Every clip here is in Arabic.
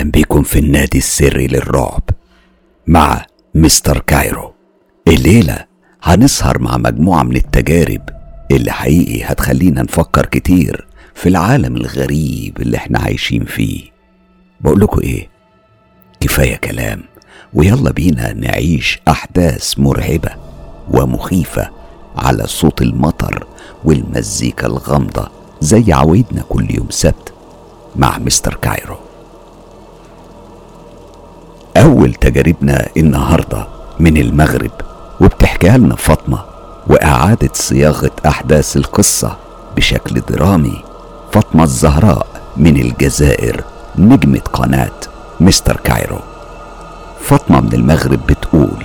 أهلا بكم في النادي السري للرعب مع مستر كايرو. الليلة هنسهر مع مجموعة من التجارب اللي حقيقي هتخلينا نفكر كتير في العالم الغريب اللي إحنا عايشين فيه. بقولكوا إيه؟ كفاية كلام. ويلا بينا نعيش أحداث مرعبة ومخيفة على صوت المطر والمزيكا الغامضة زي عوايدنا كل يوم سبت مع مستر كايرو. أول تجاربنا النهاردة من المغرب وبتحكيها لنا فاطمة وإعادة صياغة أحداث القصة بشكل درامي. فاطمة الزهراء من الجزائر نجمة قناة مستر كايرو. فاطمة من المغرب بتقول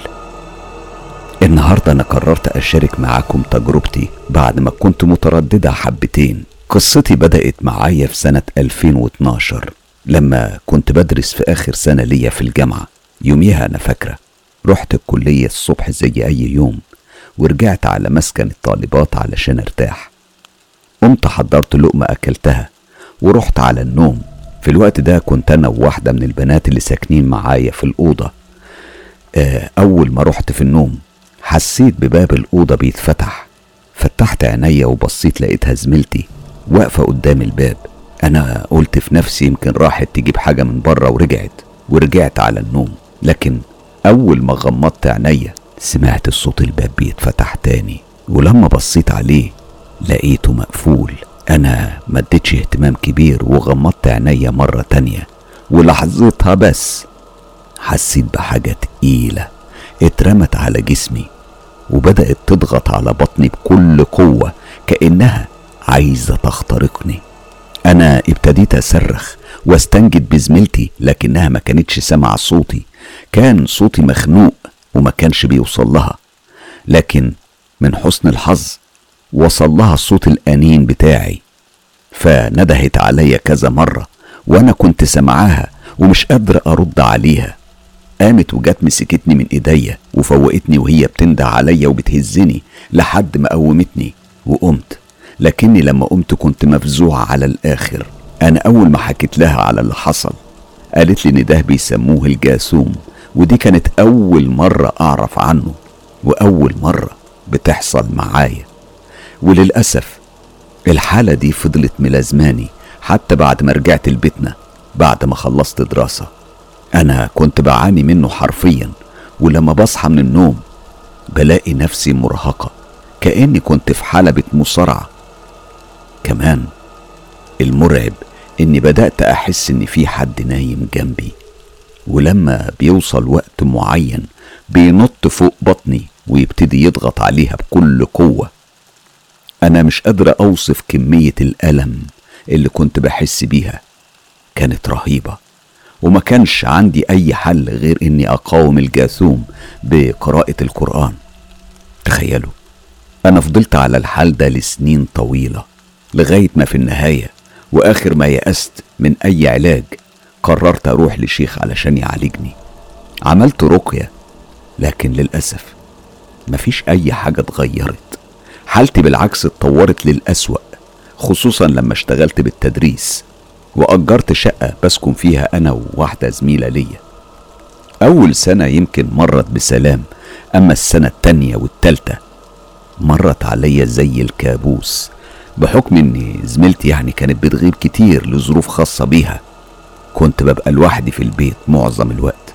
النهاردة أنا قررت أشارك معاكم تجربتي بعد ما كنت مترددة حبتين. قصتي بدأت معايا في سنة 2012 لما كنت بدرس في آخر سنة ليا في الجامعة يوميها أنا فاكرة. رحت الكلية الصبح زي أي يوم ورجعت على مسكن الطالبات علشان أرتاح. قمت حضرت لقمة أكلتها ورحت على النوم. في الوقت ده كنت أنا وواحدة من البنات اللي ساكنين معايا في الأوضة. آه، أول ما رحت في النوم حسيت بباب الأوضة بيتفتح. فتحت عينيا وبصيت لقيتها زميلتي واقفة قدام الباب. أنا قلت في نفسي يمكن راحت تجيب حاجة من بره ورجعت ورجعت على النوم. لكن أول ما غمضت عينيا سمعت صوت الباب بيتفتح تاني ولما بصيت عليه لقيته مقفول. أنا ما اديتش اهتمام كبير وغمضت عينيا مرة تانية ولحظتها بس حسيت بحاجة تقيلة اترمت على جسمي وبدأت تضغط على بطني بكل قوة كأنها عايزة تخترقني. أنا ابتديت أصرخ واستنجد بزميلتي لكنها ما كانتش سامعة صوتي. كان صوتي مخنوق وما كانش بيوصل لها. لكن من حسن الحظ وصل لها الصوت الأنين بتاعي. فندهت عليا كذا مرة وأنا كنت سامعاها ومش قادر أرد عليها. قامت وجت مسكتني من إيديا وفوقتني وهي بتنده عليا وبتهزني لحد ما قومتني وقمت. لكني لما قمت كنت مفزوعة على الآخر. أنا أول ما حكيت لها على اللي حصل قالت لي إن ده بيسموه الجاسوم ودي كانت أول مرة أعرف عنه وأول مرة بتحصل معايا. وللأسف الحالة دي فضلت ملازماني حتى بعد ما رجعت لبيتنا بعد ما خلصت دراسة. أنا كنت بعاني منه حرفيا ولما بصحى من النوم بلاقي نفسي مرهقة كأني كنت في حلبة مصارعة. كمان. المرعب إني بدأت أحس إن في حد نايم جنبي ولما بيوصل وقت معين بينط فوق بطني ويبتدي يضغط عليها بكل قوة. أنا مش قادرة أوصف كمية الألم اللي كنت بحس بيها. كانت رهيبة وما كانش عندي أي حل غير إني أقاوم الجاثوم بقراءة القرآن. تخيلوا أنا فضلت على الحال ده لسنين طويلة. لغاية ما في النهاية وآخر ما يأست من أي علاج قررت أروح لشيخ علشان يعالجني. عملت رقية لكن للأسف مفيش أي حاجة اتغيرت. حالتي بالعكس اتطورت للأسوأ خصوصا لما اشتغلت بالتدريس وأجرت شقة بسكن فيها أنا وواحدة زميلة ليا. أول سنة يمكن مرت بسلام أما السنة التانية والتالتة مرت عليا زي الكابوس. بحكم إن زميلتي يعني كانت بتغيب كتير لظروف خاصة بيها. كنت ببقى لوحدي في البيت معظم الوقت.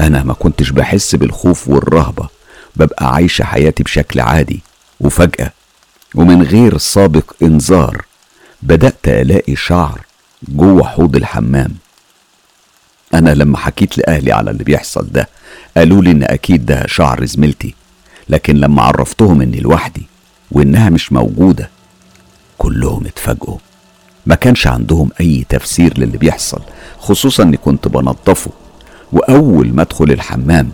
أنا ما كنتش بحس بالخوف والرهبة. ببقى عايشة حياتي بشكل عادي وفجأة. ومن غير سابق إنذار بدأت ألاقي شعر جوه حوض الحمام. أنا لما حكيت لأهلي على اللي بيحصل ده قالوا لي إن أكيد ده شعر زميلتي. لكن لما عرفتهم إني لوحدي وإنها مش موجودة كلهم اتفاجئوا. ما كانش عندهم أي تفسير للي بيحصل خصوصا إني كنت بنضفه وأول ما أدخل الحمام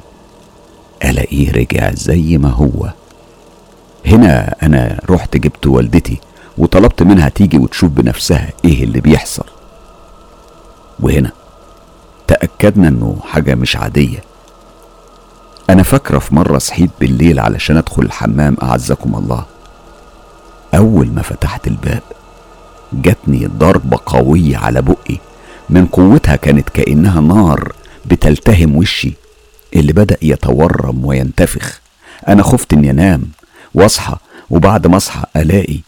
ألاقيه رجع زي ما هو. هنا أنا رحت جبت والدتي وطلبت منها تيجي وتشوف بنفسها إيه اللي بيحصل. وهنا تأكدنا إنه حاجة مش عادية. أنا فاكرة في مرة صحيت بالليل علشان أدخل الحمام أعزكم الله. أول ما فتحت الباب جاتني ضربة قوية على بقي. من قوتها كانت كأنها نار بتلتهم وشي اللي بدأ يتورم وينتفخ. أنا خفت إني أنام وأصحى وبعد ما أصحى ألاقي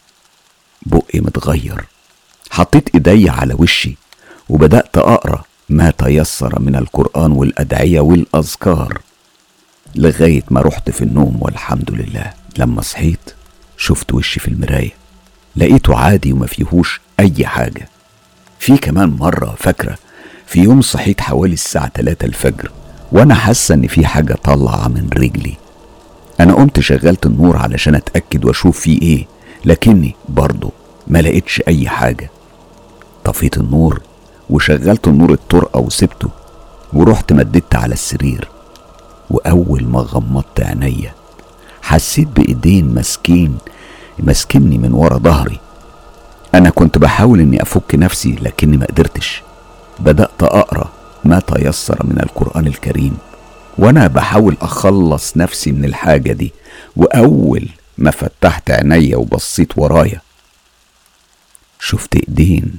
بقي متغير. حطيت إيدي على وشي وبدأت أقرأ ما تيسر من القرآن والأدعية والأذكار لغاية ما رحت في النوم والحمد لله. لما صحيت شفت وشي في المراية. لقيته عادي وما فيهوش أي حاجة. في كمان مرة فاكرة في يوم صحيت حوالي الساعة 3 الفجر وأنا حاسة إن في حاجة طالعة من رجلي. أنا قمت شغلت النور علشان أتأكد وأشوف فيه إيه لكني برضه ما لقيتش أي حاجة. طفيت النور وشغلت النور الطرقة وسبته ورحت مددت على السرير. وأول ما غمضت عينيا حسيت بإيدين ماسكين ماسكني من ورا ظهري. أنا كنت بحاول إني أفك نفسي لكني ما قدرتش. بدأت أقرأ ما تيسر من القرآن الكريم وأنا بحاول أخلص نفسي من الحاجة دي. وأول ما فتحت عينيا وبصيت ورايا شفت إيدين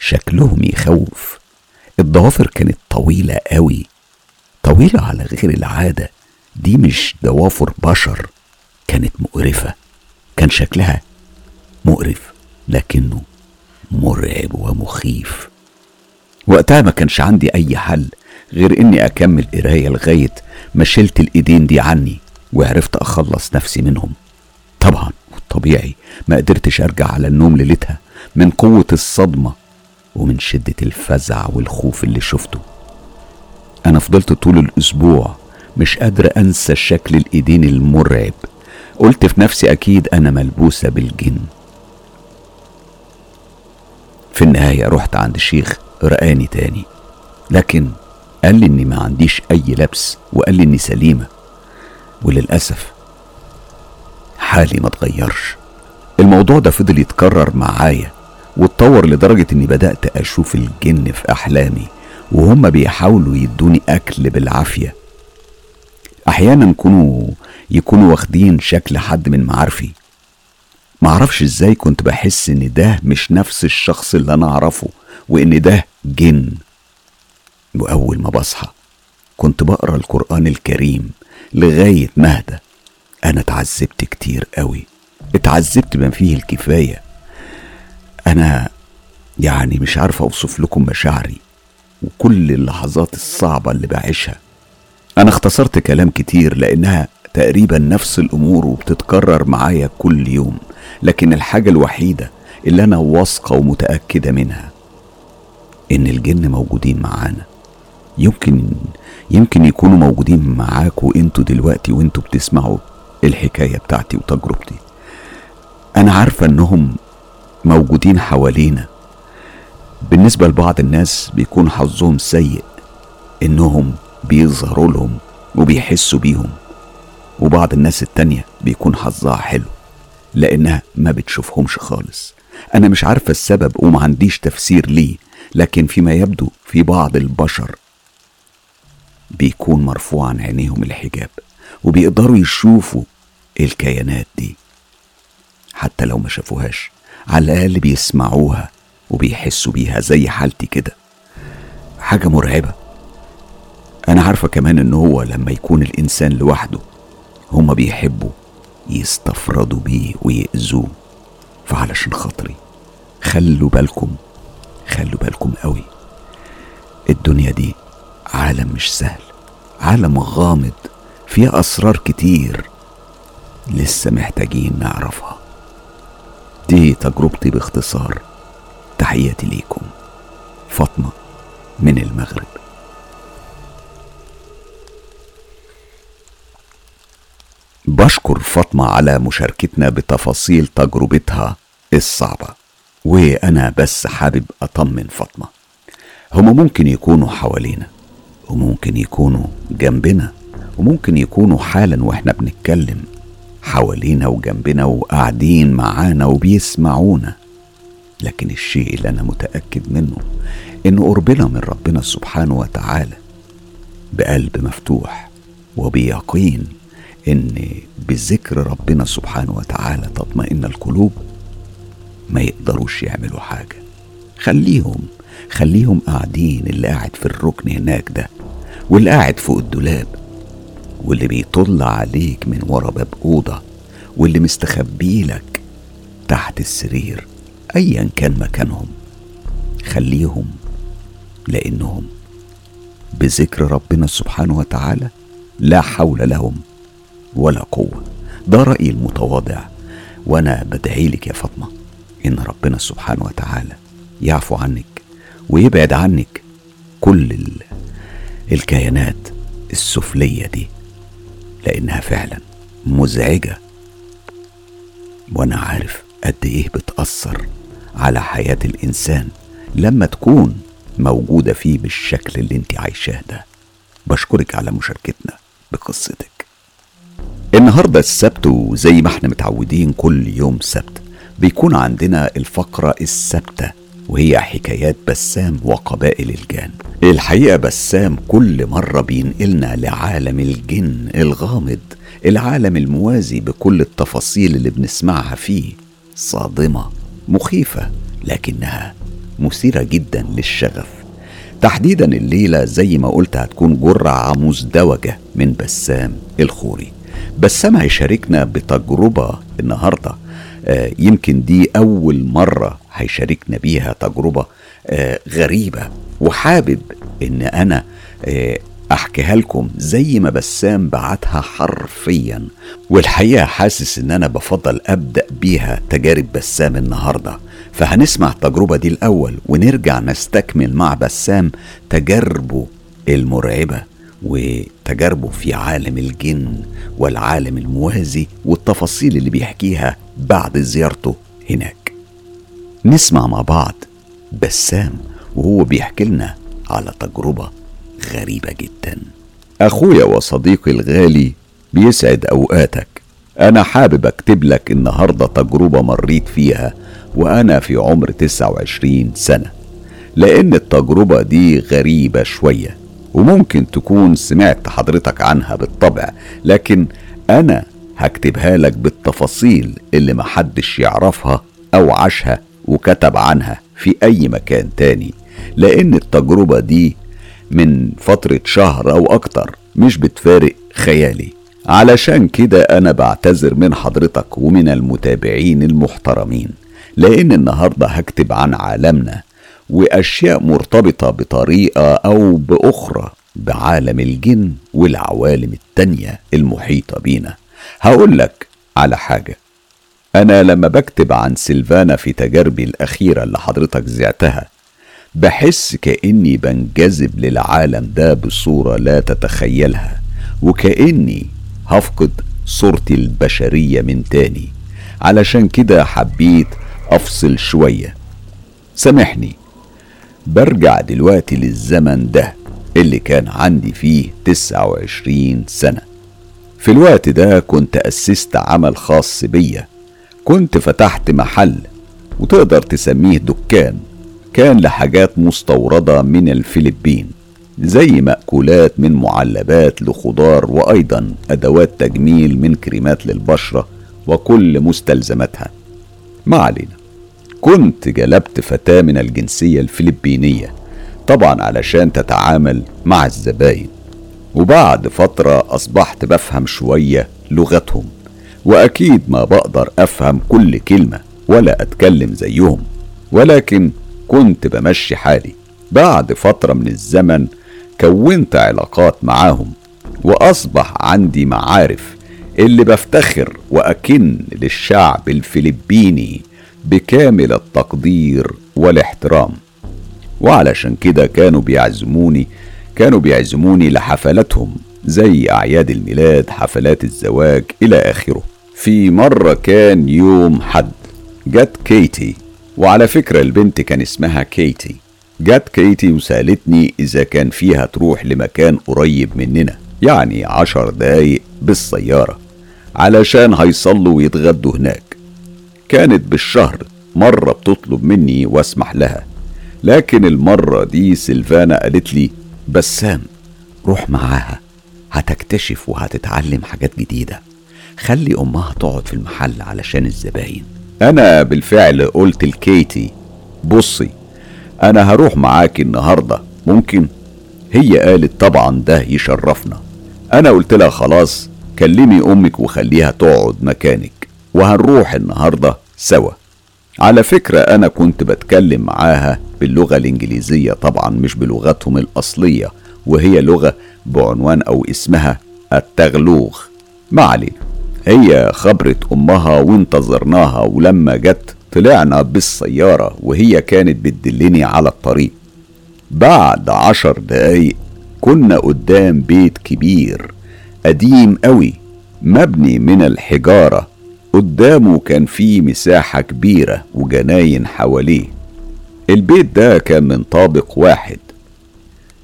شكلهم يخوف. الضوافر كانت طويلة قوي طويلة على غير العادة. دي مش ضوافر بشر كانت مقرفة. كان شكلها مقرف لكنه مرعب ومخيف. وقتها ما كانش عندي أي حل غير إني أكمل قراية لغاية ما شلت الإيدين دي عني وعرفت أخلص نفسي منهم. طبعا والطبيعي ما قدرتش أرجع على النوم ليلتها من قوة الصدمة ومن شدة الفزع والخوف اللي شفته. أنا فضلت طول الأسبوع مش قادر أنسى شكل الإيدين المرعب. قلت في نفسي أكيد أنا ملبوسة بالجن. في النهاية رحت عند شيخ رقاني تاني. لكن قال لي إني ما عنديش أي لبس وقال لي إني سليمة. وللأسف حالي ما اتغيرش. الموضوع ده فضل يتكرر معايا واتطور لدرجة إني بدأت أشوف الجن في أحلامي وهم بيحاولوا يدوني أكل بالعافية. أحيانا كانوا يكونوا واخدين شكل حد من معارفي. معرفش إزاي كنت بحس إن ده مش نفس الشخص اللي أنا أعرفه وإن ده جن. وأول ما بصحى كنت بقرأ القرآن الكريم لغاية ما أنا اتعذبت كتير قوي. اتعذبت بما فيه الكفاية. أنا يعني مش عارف أوصف لكم مشاعري. وكل اللحظات الصعبة اللي بعيشها. أنا اختصرت كلام كتير لأنها تقريبا نفس الأمور وبتتكرر معايا كل يوم لكن الحاجة الوحيدة اللي أنا واثقة ومتأكدة منها إن الجن موجودين معانا. يمكن يمكن يكونوا موجودين معاكوا أنتوا دلوقتي وأنتوا بتسمعوا الحكاية بتاعتي وتجربتي. أنا عارفة إنهم موجودين حوالينا. بالنسبة لبعض الناس بيكون حظهم سيء إنهم بيظهروا لهم وبيحسوا بيهم. وبعض الناس التانية بيكون حظها حلو لأنها ما بتشوفهمش خالص. أنا مش عارفة السبب وما عنديش تفسير ليه لكن فيما يبدو في بعض البشر بيكون مرفوع عن عينيهم الحجاب وبيقدروا يشوفوا الكيانات دي. حتى لو ما شافوهاش على الأقل بيسمعوها وبيحسوا بيها زي حالتي كده. حاجة مرعبة. أنا عارفة كمان إن هو لما يكون الإنسان لوحده هما بيحبوا يستفردوا بيه ويأذوه. فعلشان خاطري خلوا بالكم خلوا بالكم قوي. الدنيا دي عالم مش سهل عالم غامض فيه أسرار كتير لسه محتاجين نعرفها. دي تجربتي باختصار. تحياتي ليكم. فاطمة من المغرب. بشكر فاطمة على مشاركتنا بتفاصيل تجربتها الصعبة. وأنا بس حابب أطمن فاطمة. هما ممكن يكونوا حوالينا وممكن يكونوا جنبنا وممكن يكونوا حالا وإحنا بنتكلم حوالينا وجنبنا وقاعدين معانا وبيسمعونا. لكن الشيء اللي أنا متأكد منه إن قربنا من ربنا سبحانه وتعالى بقلب مفتوح وبيقين ان بذكر ربنا سبحانه وتعالى تطمئن القلوب. ما يقدروش يعملوا حاجة. خليهم خليهم قاعدين اللي قاعد في الركن هناك ده واللي قاعد فوق الدولاب واللي بيطل عليك من ورا باب أوضة واللي مستخبي لك تحت السرير أيا كان مكانهم. خليهم لأنهم بذكر ربنا سبحانه وتعالى لا حول لهم ولا قوة. ده رأيي المتواضع. وأنا بدعي لك يا فاطمة. إن ربنا سبحانه وتعالى يعفو عنك ويبعد عنك كل ال... الكيانات السفلية دي لأنها فعلا مزعجة. وأنا عارف قد إيه بتأثر على حياة الإنسان لما تكون موجودة فيه بالشكل اللي أنت عايشاه ده. بشكرك على مشاركتنا بقصتك. النهاردة السبت وزي ما إحنا متعودين كل يوم سبت بيكون عندنا الفقرة الثابتة وهي حكايات بسام وقبائل الجان. الحقيقة بسام كل مرة بينقلنا لعالم الجن الغامض العالم الموازي بكل التفاصيل اللي بنسمعها فيه. صادمة مخيفة لكنها مثيرة جدا للشغف. تحديدا الليلة زي ما قلت هتكون جرعة مزدوجة من بسام الخوري. بسام هيشاركنا بتجربة النهاردة. آه يمكن دي أول مرة هيشاركنا بيها تجربة آه غريبة وحابب إن أنا آه أحكيها لكم زي ما بسام بعتها حرفيا. والحقيقة حاسس إن أنا بفضل أبدأ بيها تجارب بسام النهارده. فهنسمع التجربة دي الأول ونرجع نستكمل مع بسام تجاربه المرعبة. وتجاربه في عالم الجن والعالم الموازي والتفاصيل اللي بيحكيها بعد زيارته هناك. نسمع مع بعض بسام وهو بيحكي لنا على تجربة غريبة جدا. أخويا وصديقي الغالي بيسعد أوقاتك. أنا حابب أكتب لك النهاردة تجربة مريت فيها وأنا في عمر 29 سنة لأن التجربة دي غريبة شوية. وممكن تكون سمعت حضرتك عنها بالطبع لكن أنا هكتبها لك بالتفاصيل اللي محدش يعرفها أو عاشها وكتب عنها في أي مكان تاني لأن التجربة دي من فترة شهر أو أكتر مش بتفارق خيالي. علشان كده أنا بعتذر من حضرتك ومن المتابعين المحترمين لأن النهاردة هكتب عن عالمنا وأشياء مرتبطة بطريقة أو بأخرى بعالم الجن والعوالم التانية المحيطة بينا. هقول لك على حاجة. أنا لما بكتب عن سيلفانا في تجاربي الأخيرة اللي حضرتك زعتها بحس كأني بنجذب للعالم ده بصورة لا تتخيلها وكأني هفقد صورتي البشرية من تاني. علشان كده حبيت أفصل شوية. سامحني. برجع دلوقتي للزمن ده اللي كان عندي فيه تسعة وعشرين سنة. في الوقت ده كنت أسست عمل خاص بيا. كنت فتحت محل وتقدر تسميه دكان. كان لحاجات مستوردة من الفلبين زي مأكولات من معلبات لخضار وأيضا أدوات تجميل من كريمات للبشرة وكل مستلزماتها. ما علينا. كنت جلبت فتاة من الجنسية الفلبينية طبعا علشان تتعامل مع الزباين. وبعد فترة أصبحت بفهم شوية لغتهم وأكيد ما بقدر أفهم كل كلمة ولا أتكلم زيهم. ولكن كنت بمشي حالي. بعد فترة من الزمن كونت علاقات معاهم وأصبح عندي معارف اللي بفتخر وأكن للشعب الفلبيني. بكامل التقدير والاحترام. وعلشان كده كانوا بيعزموني كانوا بيعزموني لحفلاتهم زي أعياد الميلاد حفلات الزواج إلى آخره. في مرة كان يوم حد جت كيتي. وعلى فكرة البنت كان اسمها كيتي. جت كيتي وسألتني إذا كان فيها تروح لمكان قريب مننا يعني عشر دقايق بالسيارة علشان هيصلوا ويتغدوا هناك. كانت بالشهر مرة بتطلب مني واسمح لها لكن المرة دي سيلفانا قالت لي بسام روح معاها هتكتشف وهتتعلم حاجات جديدة خلي أمها تقعد في المحل علشان الزباين. أنا بالفعل قلت لكيتي بصي أنا هروح معاك النهارده ممكن؟ هي قالت طبعا ده يشرفنا. أنا قلت لها خلاص كلمي أمك وخليها تقعد مكانك. وهنروح النهارده سوا. على فكرة أنا كنت بتكلم معاها باللغة الإنجليزية طبعا مش بلغتهم الأصلية وهي لغة بعنوان أو اسمها التغلوغ. ما علينا. هي خبرت أمها وانتظرناها ولما جت طلعنا بالسيارة وهي كانت بتدلني على الطريق. بعد عشر دقايق كنا قدام بيت كبير قديم قوي مبني من الحجارة. قدامه كان فيه مساحة كبيرة وجناين حواليه. البيت ده كان من طابق واحد.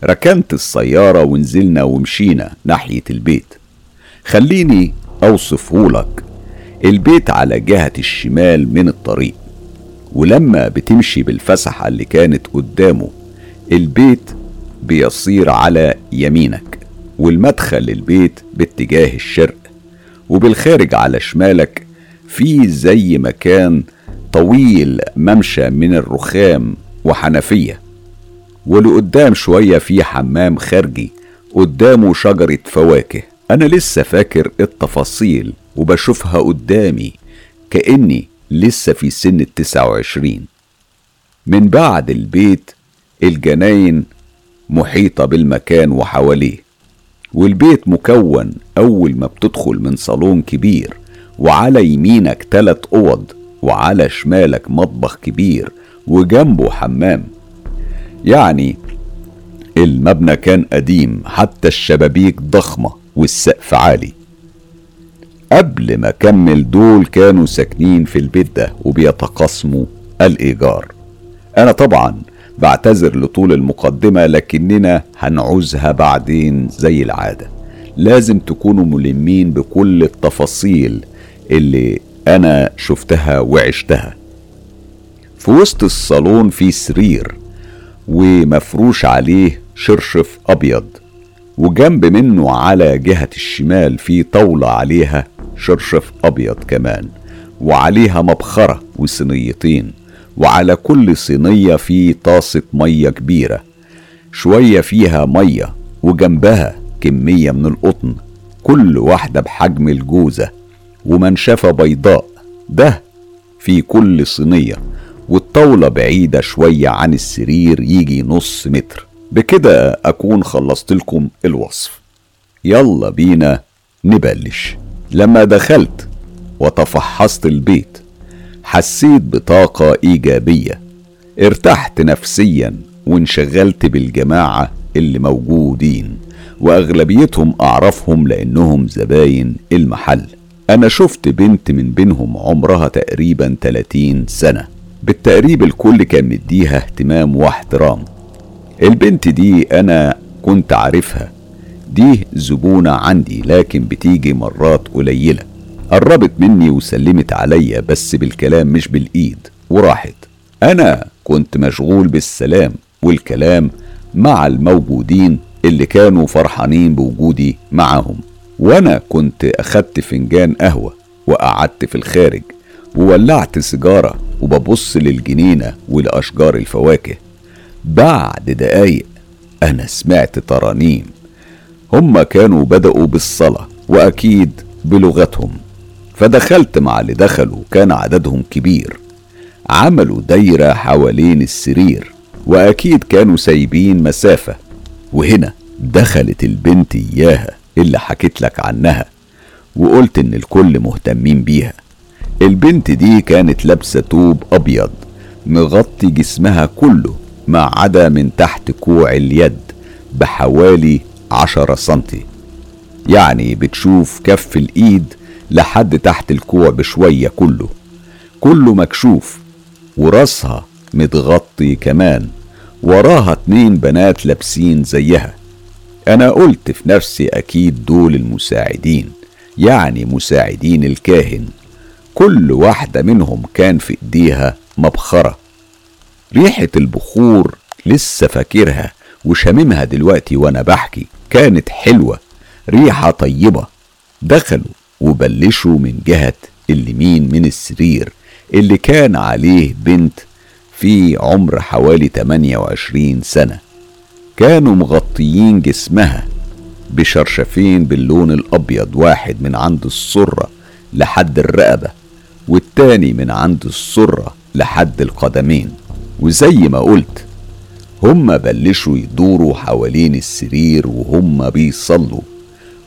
ركنت السيارة ونزلنا ومشينا ناحية البيت. خليني أوصفهولك البيت على جهة الشمال من الطريق. ولما بتمشي بالفسحة اللي كانت قدامه البيت بيصير على يمينك. والمدخل للبيت باتجاه الشرق. وبالخارج على شمالك في زي مكان طويل ممشى من الرخام وحنفية ولقدام شوية في حمام خارجي قدامه شجرة فواكه. أنا لسه فاكر التفاصيل وبشوفها قدامي كأني لسه في سن التسعة وعشرين. من بعد البيت الجناين محيطة بالمكان وحواليه والبيت مكون أول ما بتدخل من صالون كبير. وعلى يمينك تلات أوض وعلى شمالك مطبخ كبير وجنبه حمام. يعني المبنى كان قديم حتى الشبابيك ضخمة والسقف عالي. قبل ما كمل دول كانوا ساكنين في البيت ده وبيتقاسموا الإيجار. أنا طبعا بعتذر لطول المقدمة لكننا هنعوزها بعدين زي العادة. لازم تكونوا ملمين بكل التفاصيل اللي أنا شفتها وعشتها. في وسط الصالون في سرير ومفروش عليه شرشف أبيض وجنب منه على جهة الشمال في طاولة عليها شرشف أبيض كمان وعليها مبخرة وصينيتين وعلى كل صينية في طاسة مية كبيرة شوية فيها مية وجنبها كمية من القطن كل واحدة بحجم الجوزة. ومنشفة بيضاء ده في كل صينية والطاولة بعيدة شوية عن السرير يجي نص متر. بكده أكون خلصت لكم الوصف. يلا بينا نبلش. لما دخلت وتفحصت البيت حسيت بطاقة إيجابية. ارتحت نفسيا وانشغلت بالجماعة اللي موجودين وأغلبيتهم أعرفهم لأنهم زباين المحل. أنا شفت بنت من بينهم عمرها تقريبا 30 سنة. بالتقريب الكل كان مديها اهتمام واحترام. البنت دي أنا كنت عارفها. دي زبونة عندي لكن بتيجي مرات قليلة. قربت مني وسلمت عليا بس بالكلام مش بالإيد وراحت. أنا كنت مشغول بالسلام والكلام مع الموجودين اللي كانوا فرحانين بوجودي معاهم. وأنا كنت اخدت فنجان قهوة وقعدت في الخارج وولعت سيجاره وببص للجنينة ولاشجار الفواكه. بعد دقايق أنا سمعت ترانيم. هما كانوا بدأوا بالصلاة وأكيد بلغتهم. فدخلت مع اللي دخلوا كان عددهم كبير. عملوا دايرة حوالين السرير وأكيد كانوا سايبين مسافة. وهنا دخلت البنت إياها. اللي حكيت لك عنها وقلت إن الكل مهتمين بيها. البنت دي كانت لابسة توب أبيض مغطي جسمها كله ما عدا من تحت كوع اليد بحوالي عشرة سنتي. يعني بتشوف كف الإيد لحد تحت الكوع بشوية كله. كله مكشوف وراسها متغطي كمان وراها اتنين بنات لابسين زيها. أنا قلت في نفسي أكيد دول المساعدين يعني مساعدين الكاهن. كل واحدة منهم كان في إيديها مبخرة. ريحة البخور لسه فاكرها وشاممها دلوقتي وأنا بحكي كانت حلوة ريحة طيبة. دخلوا وبلشوا من جهة اليمين من السرير اللي كان عليه بنت فيه عمر حوالي 28 سنة. كانوا مغطيين جسمها بشرشفين باللون الأبيض واحد من عند السرة لحد الرقبة والتاني من عند السرة لحد القدمين. وزي ما قلت هما بلشوا يدوروا حوالين السرير وهم بيصلوا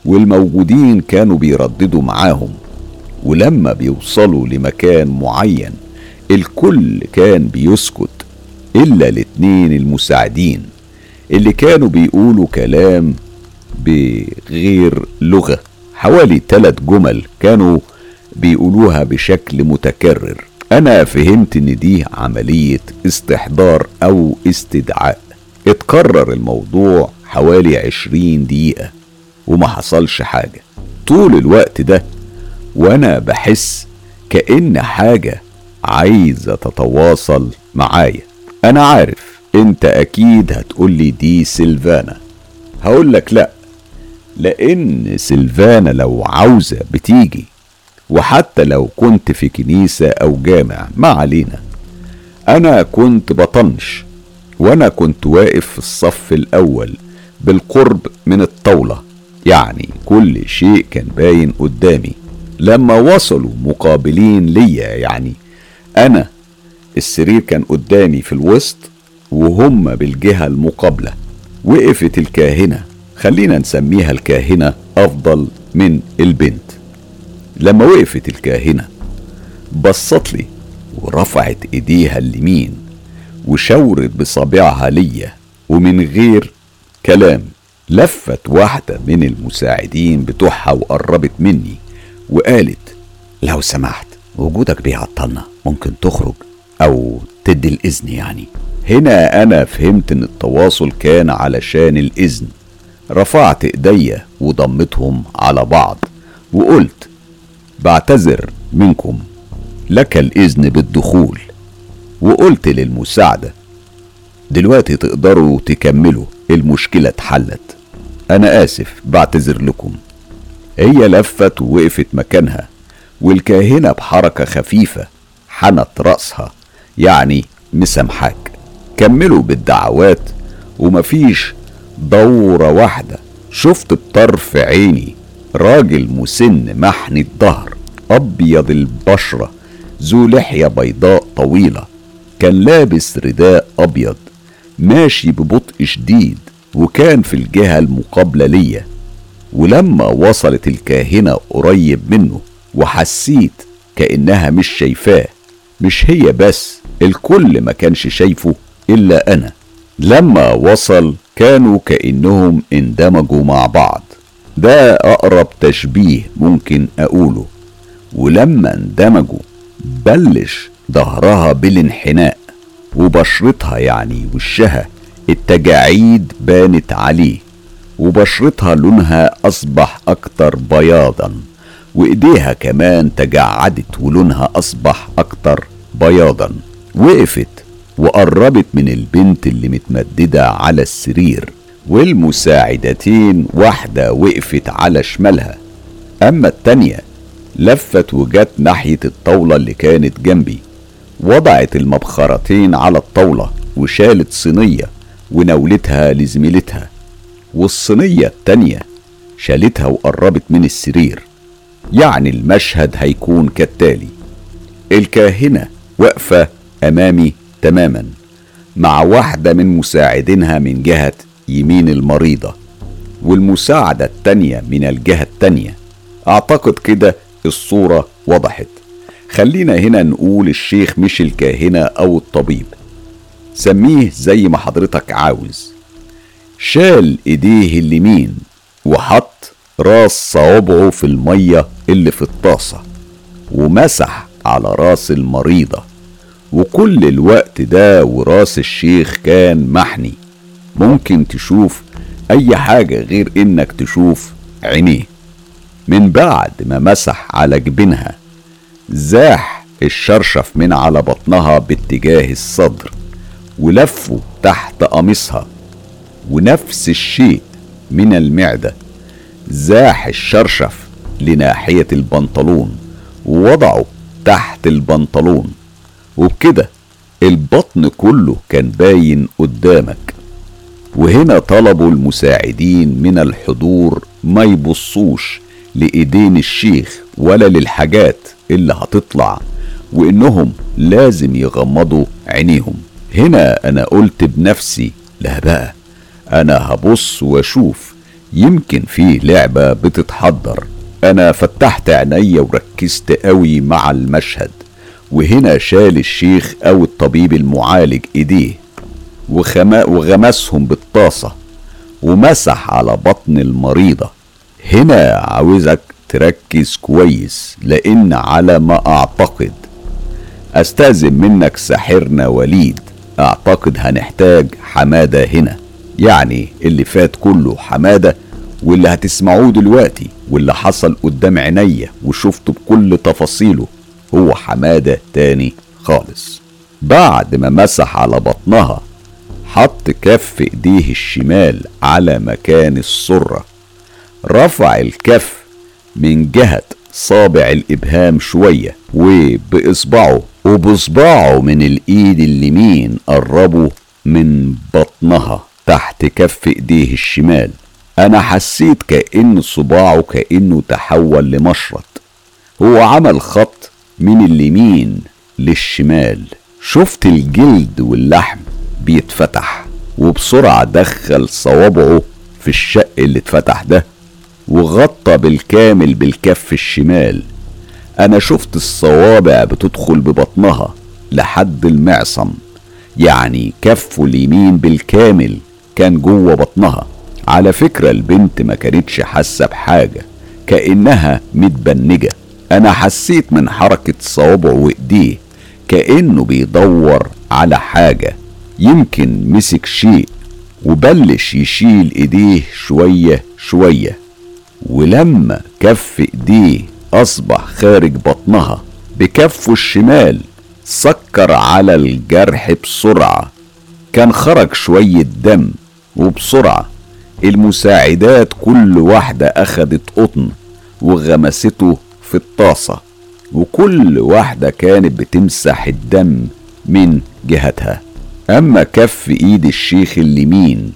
والموجودين كانوا بيرددوا معاهم. ولما بيوصلوا لمكان معين الكل كان بيسكت إلا الاتنين المساعدين. اللي كانوا بيقولوا كلام بغير لغة. حوالي تلات جمل كانوا بيقولوها بشكل متكرر. أنا فهمت إن دي عملية استحضار أو استدعاء. اتكرر الموضوع حوالي عشرين دقيقة وما حصلش حاجة. طول الوقت ده وأنا بحس كأن حاجة عايزة تتواصل معايا. أنا عارف أنت أكيد هتقولي دي سيلفانا. هقولك لأ لأن سيلفانا لو عاوزة بتيجي وحتى لو كنت في كنيسة أو جامع ما علينا. أنا كنت بطنش وأنا كنت واقف في الصف الأول بالقرب من الطاولة. يعني كل شيء كان باين قدامي. لما وصلوا مقابلين ليا يعني أنا السرير كان قدامي في الوسط وهم بالجهة المقابلة. وقفت الكاهنة. خلينا نسميها الكاهنة أفضل من البنت. لما وقفت الكاهنة بصت لي ورفعت إيديها اليمين وشاورت بصابعها ليا. ومن غير كلام لفت واحدة من المساعدين بتوعها وقربت مني وقالت لو سمحت وجودك بيعطلنا. ممكن تخرج أو تدي الإذن يعني. هنا أنا فهمت إن التواصل كان علشان الإذن. رفعت إيديا وضمتهم على بعض وقلت بعتذر منكم لك الإذن بالدخول. وقلت للمساعدة دلوقتي تقدروا تكملوا المشكلة اتحلت. أنا آسف بعتذر لكم. هي لفت ووقفت مكانها والكاهنة بحركة خفيفة حنت رأسها يعني مسامحاك. كملوا بالدعوات ومفيش دورة واحدة. شفت بطرف عيني راجل مسن محني الظهر أبيض البشرة ذو لحية بيضاء طويلة. كان لابس رداء أبيض ماشي ببطء شديد وكان في الجهة المقابلة ليا. ولما وصلت الكاهنة قريب منه وحسيت كأنها مش شايفاه. مش هي بس الكل ما كانش شايفه. إلا أنا. لما وصل كانوا كأنهم اندمجوا مع بعض. ده أقرب تشبيه ممكن أقوله. ولما اندمجوا بلش ظهرها بالانحناء وبشرتها يعني وشها التجاعيد بانت عليه. وبشرتها لونها أصبح أكتر بياضا. وإيديها كمان تجعدت ولونها أصبح أكتر بياضا. وقفت وقربت من البنت اللي متمددة على السرير. والمساعدتين واحدة وقفت على شمالها. أما التانية لفت وجت ناحية الطاولة اللي كانت جنبي. وضعت المبخرتين على الطاولة وشالت صينية ونولتها لزميلتها. والصينية التانية شالتها وقربت من السرير. يعني المشهد هيكون كالتالي. الكاهنة واقفة أمامي تماما مع واحدة من مساعدينها من جهة يمين المريضة والمساعدة التانية من الجهة التانية. أعتقد كده الصورة وضحت. خلينا هنا نقول الشيخ مش الكاهنة أو الطبيب. سميه زي ما حضرتك عاوز. شال إيديه اليمين وحط راس صوابعه في المية اللي في الطاسة ومسح على راس المريضة. وكل الوقت ده وراس الشيخ كان محني. ممكن تشوف أي حاجة غير إنك تشوف عينيه. من بعد ما مسح على جبينها زاح الشرشف من على بطنها باتجاه الصدر ولفه تحت قميصها ونفس الشيء من المعدة. زاح الشرشف لناحية البنطلون ووضعه تحت البنطلون. وبكده البطن كله كان باين قدامك. وهنا طلبوا المساعدين من الحضور ما يبصوش لإيدين الشيخ ولا للحاجات اللي هتطلع وإنهم لازم يغمضوا عينيهم. هنا أنا قلت بنفسي لا بقى أنا هبص وأشوف يمكن فيه لعبة بتتحضر. أنا فتحت عينيا وركزت قوي مع المشهد. وهنا شال الشيخ أو الطبيب المعالج إيديه وغمسهم بالطاسة ومسح على بطن المريضة. هنا عاوزك تركز كويس لأن على ما أعتقد أستأذن منك ساحرنا وليد. أعتقد هنحتاج حمادة هنا. يعني اللي فات كله حمادة واللي هتسمعوه دلوقتي واللي حصل قدام عينيا وشفته بكل تفاصيله. هو حمادة تاني خالص. بعد ما مسح على بطنها حط كف إيديه الشمال على مكان السرة. رفع الكف من جهة صابع الإبهام شوية وبإصبعه وبصباعه من الإيد اليمين قربه من بطنها. تحت كف إيديه الشمال أنا حسيت كأن صباعه كأنه تحول لمشرط. هو عمل خط من اليمين للشمال. شفت الجلد واللحم بيتفتح وبسرعة دخل صوابعه في الشق اللي اتفتح ده وغطى بالكامل بالكف الشمال. أنا شفت الصوابع بتدخل ببطنها لحد المعصم يعني كفه اليمين بالكامل كان جوه بطنها. على فكرة البنت ما كانتش حاسة بحاجة كأنها متبنجة. أنا حسيت من حركة صوابعه وإيديه كأنه بيدور على حاجة. يمكن مسك شيء وبلش يشيل إيديه شوية شوية ولما كف إيديه أصبح خارج بطنها. بكفه الشمال سكر على الجرح بسرعة. كان خرج شوية دم وبسرعة. المساعدات كل واحدة أخدت قطن وغمسته في الطاسة وكل واحدة كانت بتمسح الدم من جهتها. أما كف إيد الشيخ اليمين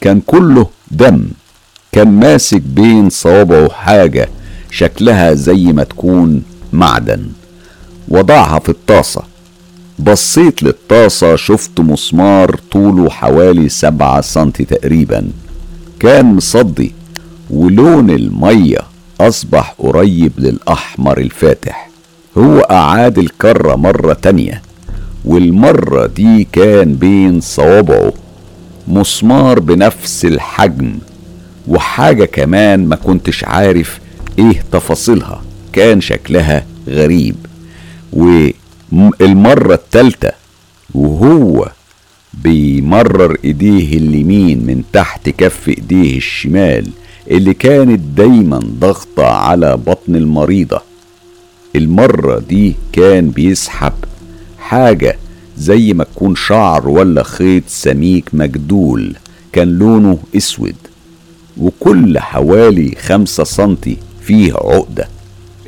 كان كله دم كان ماسك بين صوابعه حاجة شكلها زي ما تكون معدن. وضعها في الطاسة. بصيت للطاسة شفت مسمار طوله حوالي سبعة سنتي تقريبا. كان مصدي ولون المية أصبح قريب للأحمر الفاتح. هو أعاد الكرة مرة تانية والمرة دي كان بين صوابعه. مسمار بنفس الحجم وحاجة كمان ما كنتش عارف إيه تفاصيلها. كان شكلها غريب والمرة التالتة وهو بيمرر إيديه اليمين من تحت كف إيديه الشمال. اللي كانت دايما ضغطة على بطن المريضة. المرة دي كان بيسحب حاجة زي ما تكون شعر ولا خيط سميك مجدول كان لونه أسود وكل حوالي خمسة سنتي فيه عقدة.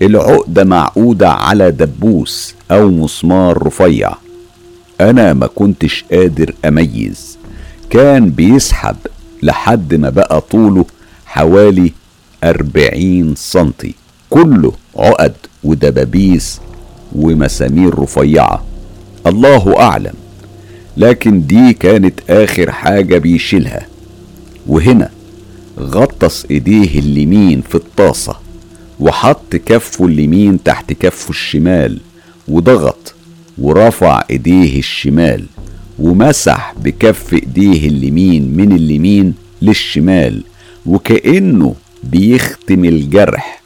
العقدة معقودة على دبوس أو مسمار رفيع. أنا ما كنتش قادر أميز. كان بيسحب لحد ما بقى طوله حوالي أربعين سنتي. كله عقد ودبابيس ومسامير رفيعة. الله أعلم. لكن دي كانت آخر حاجة بيشيلها. وهنا غطس إيديه اليمين في الطاسة وحط كفه اليمين تحت كفه الشمال وضغط ورفع إيديه الشمال ومسح بكف إيديه اليمين من اليمين للشمال وكأنه بيختم الجرح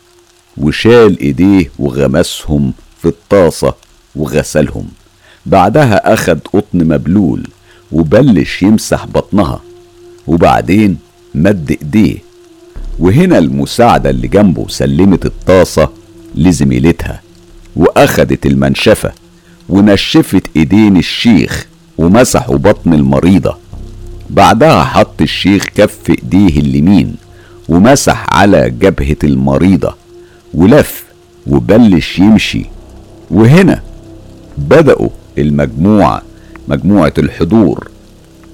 وشال إيديه وغمسهم في الطاسة وغسلهم. بعدها أخد قطن مبلول وبلش يمسح بطنها وبعدين مد إيديه. وهنا المساعدة اللي جنبه سلمت الطاسة لزميلتها وأخدت المنشفة ونشفت إيدين الشيخ ومسحوا بطن المريضة. بعدها حط الشيخ كف إيديه اليمين ومسح على جبهة المريضة ولف وبلش يمشي. وهنا بدأوا المجموعة مجموعة الحضور.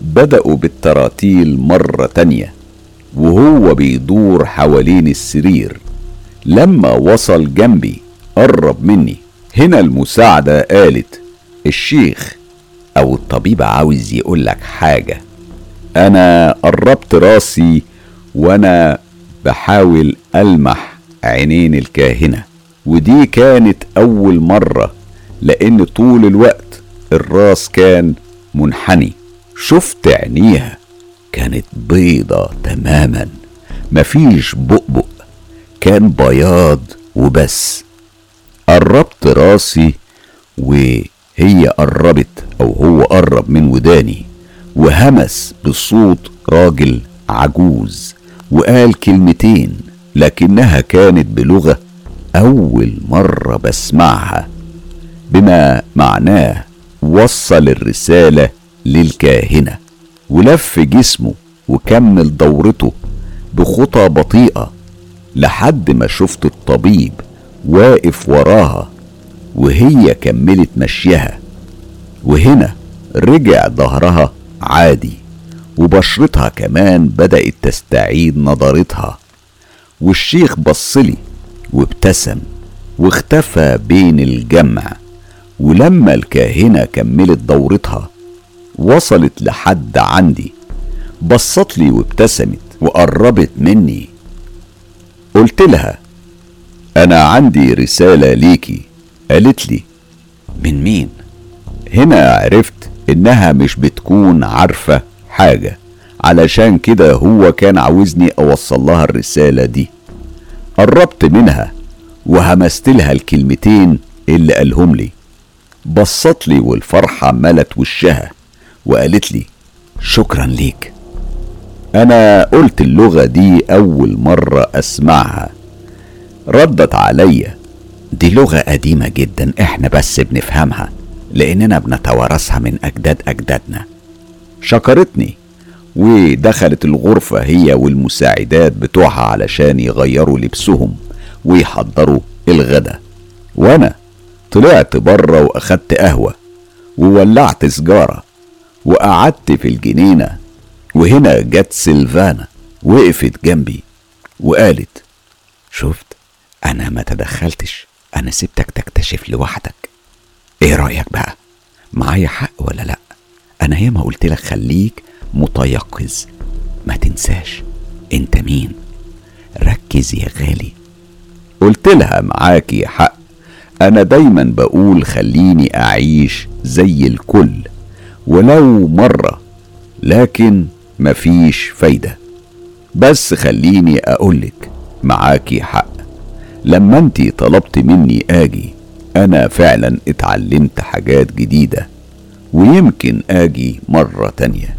بدأوا بالتراتيل مرة تانية وهو بيدور حوالين السرير. لما وصل جنبي قرب مني. هنا المساعدة قالت الشيخ أو الطبيب عاوز يقولك حاجة. أنا قربت راسي وأنا بحاول ألمح عينين الكاهنة ودي كانت أول مرة لأن طول الوقت الراس كان منحني. شفت عينيها كانت بيضة تماما مفيش بؤبؤ كان بياض وبس. قربت راسي وهي قربت أو هو قرب من وداني. وهمس بصوت راجل عجوز وقال كلمتين لكنها كانت بلغة أول مرة بسمعها بما معناه وصل الرسالة للكاهنة ولف جسمه وكمل دورته بخطى بطيئة لحد ما شفت الطبيب واقف وراها وهي كملت مشيها وهنا رجع ظهرها عادي. وبشرتها كمان بدأت تستعيد نضارتها والشيخ بصلي وابتسم واختفى بين الجمع. ولما الكاهنة كملت دورتها وصلت لحد عندي. بصت لي وابتسمت وقربت مني. قلت لها أنا عندي رسالة ليكي. قالت لي من مين؟ هنا عرفت إنها مش بتكون عارفة حاجة. علشان كده هو كان عاوزني أوصل لها الرسالة دي. قربت منها وهمست لها الكلمتين اللي قالهم لي. بصت لي والفرحة ملت وشها وقالت لي شكرا ليك. أنا قلت اللغة دي أول مرة أسمعها. ردت عليا دي لغة قديمة جدا إحنا بس بنفهمها. لأننا بنتوارثها من أجداد أجدادنا. شكرتني. ودخلت الغرفة هي والمساعدات بتوعها علشان يغيروا لبسهم ويحضروا الغدا. وأنا طلعت بره وأخدت قهوة وولعت سجارة وقعدت في الجنينة وهنا جت سيلفانا وقفت جنبي وقالت شفت؟ أنا ما تدخلتش. أنا سبتك تكتشف لوحدك. إيه رأيك بقى؟ معايا حق ولا لأ؟ أنا ياما قلت لك خليك متيقظ. ما تنساش أنت مين؟ ركز يا غالي. قلت لها معاكي حق. أنا دايما بقول خليني أعيش زي الكل ولو مرة لكن مفيش فايدة. بس خليني أقولك معاكي حق. لما أنتي طلبت مني آجي أنا فعلا اتعلمت حاجات جديدة ويمكن آجي مرة تانية.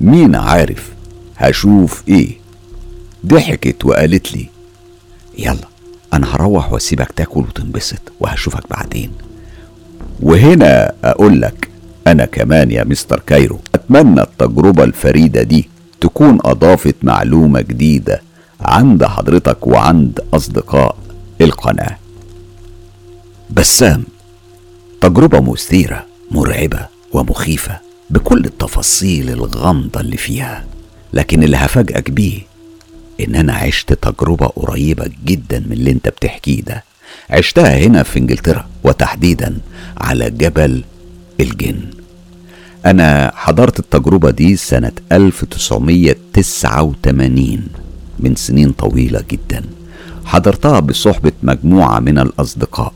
مين عارف هشوف إيه؟ ضحكت وقالت لي يلا أنا هروح وأسيبك تاكل وتنبسط وهشوفك بعدين. وهنا اقولك أنا كمان يا مستر كايرو أتمنى التجربة الفريدة دي تكون أضافت معلومة جديدة عند حضرتك وعند أصدقاء القناة. بسام. تجربة مثيرة مرعبة ومخيفة بكل التفاصيل الغامضة اللي فيها. لكن اللي هفاجئك بيه إن أنا عشت تجربة قريبة جدا من اللي أنت بتحكيه ده. عشتها هنا في إنجلترا وتحديدا على جبل الجن. أنا حضرت التجربة دي سنة 1989 من سنين طويلة جدا. حضرتها بصحبة مجموعة من الأصدقاء.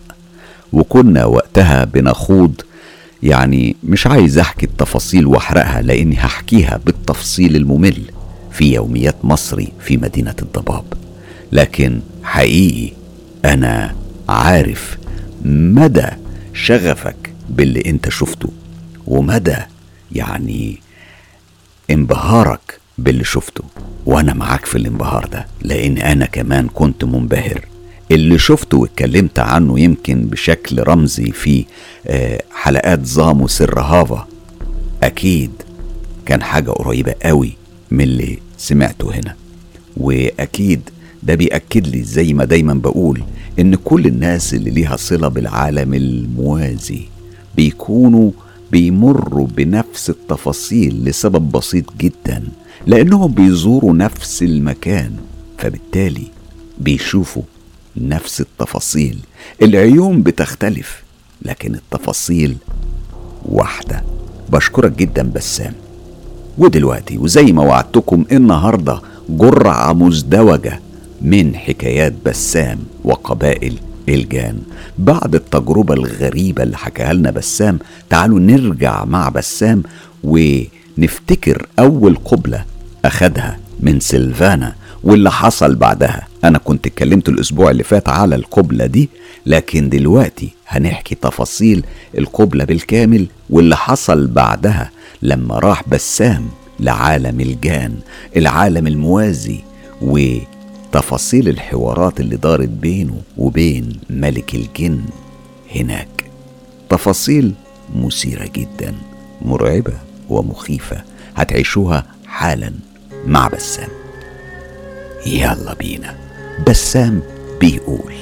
وكنا وقتها بنخوض. يعني مش عايز أحكي التفاصيل وأحرقها لأني هحكيها بالتفصيل الممل في يوميات مصري في مدينة الضباب. لكن حقيقي أنا عارف مدى شغفك باللي أنت شفته ومدى يعني انبهارك باللي شفته. وأنا معاك في الانبهار ده لأن أنا كمان كنت منبهر. اللي شفته واتكلمت عنه يمكن بشكل رمزي في آه، حلقات زامو سر هافا أكيد كان حاجة قريبة قوي من اللي سمعته هنا. وأكيد ده بيأكد لي زي ما دايما بقول إن كل الناس اللي ليها صلة بالعالم الموازي بيكونوا بيمروا بنفس التفاصيل لسبب بسيط جدا لأنهم بيزوروا نفس المكان فبالتالي بيشوفوا نفس التفاصيل. العيون بتختلف لكن التفاصيل واحدة. بشكرك جدا بسام. ودلوقتي وزي ما وعدتكم النهاردة جرعة مزدوجة من حكايات بسام وقبائل الجان. بعد التجربة الغريبة اللي حكاها لنا بسام تعالوا نرجع مع بسام ونفتكر أول قبلة أخدها من سيلفانا. واللي حصل بعدها. أنا كنت اتكلمت الأسبوع اللي فات على القبلة دي لكن دلوقتي هنحكي تفاصيل القبلة بالكامل واللي حصل بعدها لما راح بسام لعالم الجان العالم الموازي وتفاصيل الحوارات اللي دارت بينه وبين ملك الجن هناك. تفاصيل مثيرة جدا مرعبة ومخيفة. هتعيشوها حالا مع بسام. يلا بينا. بسام بيقول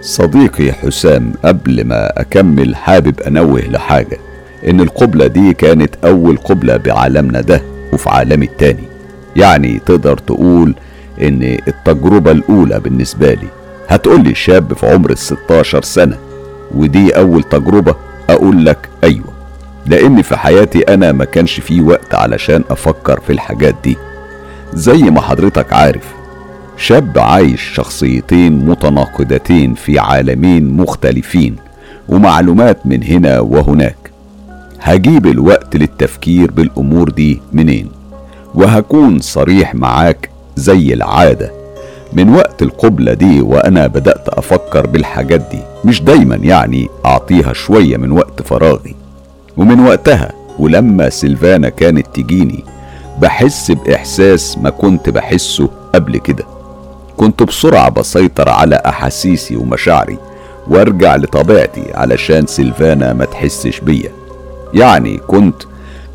صديقي حسام قبل ما أكمل حابب أنوه لحاجة إن القبلة دي كانت أول قبلة بعالمنا ده وفي عالمي التاني. يعني تقدر تقول إن التجربة الأولى بالنسبة لي. هتقولي شاب في عمر الستاشر سنة ودي أول تجربة أقول لك أيوة. لأن في حياتي أنا ما كانش فيه وقت علشان أفكر في الحاجات دي. زي ما حضرتك عارف شاب عايش شخصيتين متناقضتين في عالمين مختلفين ومعلومات من هنا وهناك. هجيب الوقت للتفكير بالأمور دي منين؟ وهكون صريح معاك زي العادة. من وقت القبلة دي وأنا بدأت أفكر بالحاجات دي مش دايما يعني أعطيها شوية من وقت فراغي. ومن وقتها ولما سيلفانا كانت تجيني بحس بإحساس ما كنت بحسه قبل كده. كنت بسرعة بسيطر على أحاسيسي ومشاعري وأرجع لطبيعتي علشان سيلفانا ما تحسش بيا. يعني كنت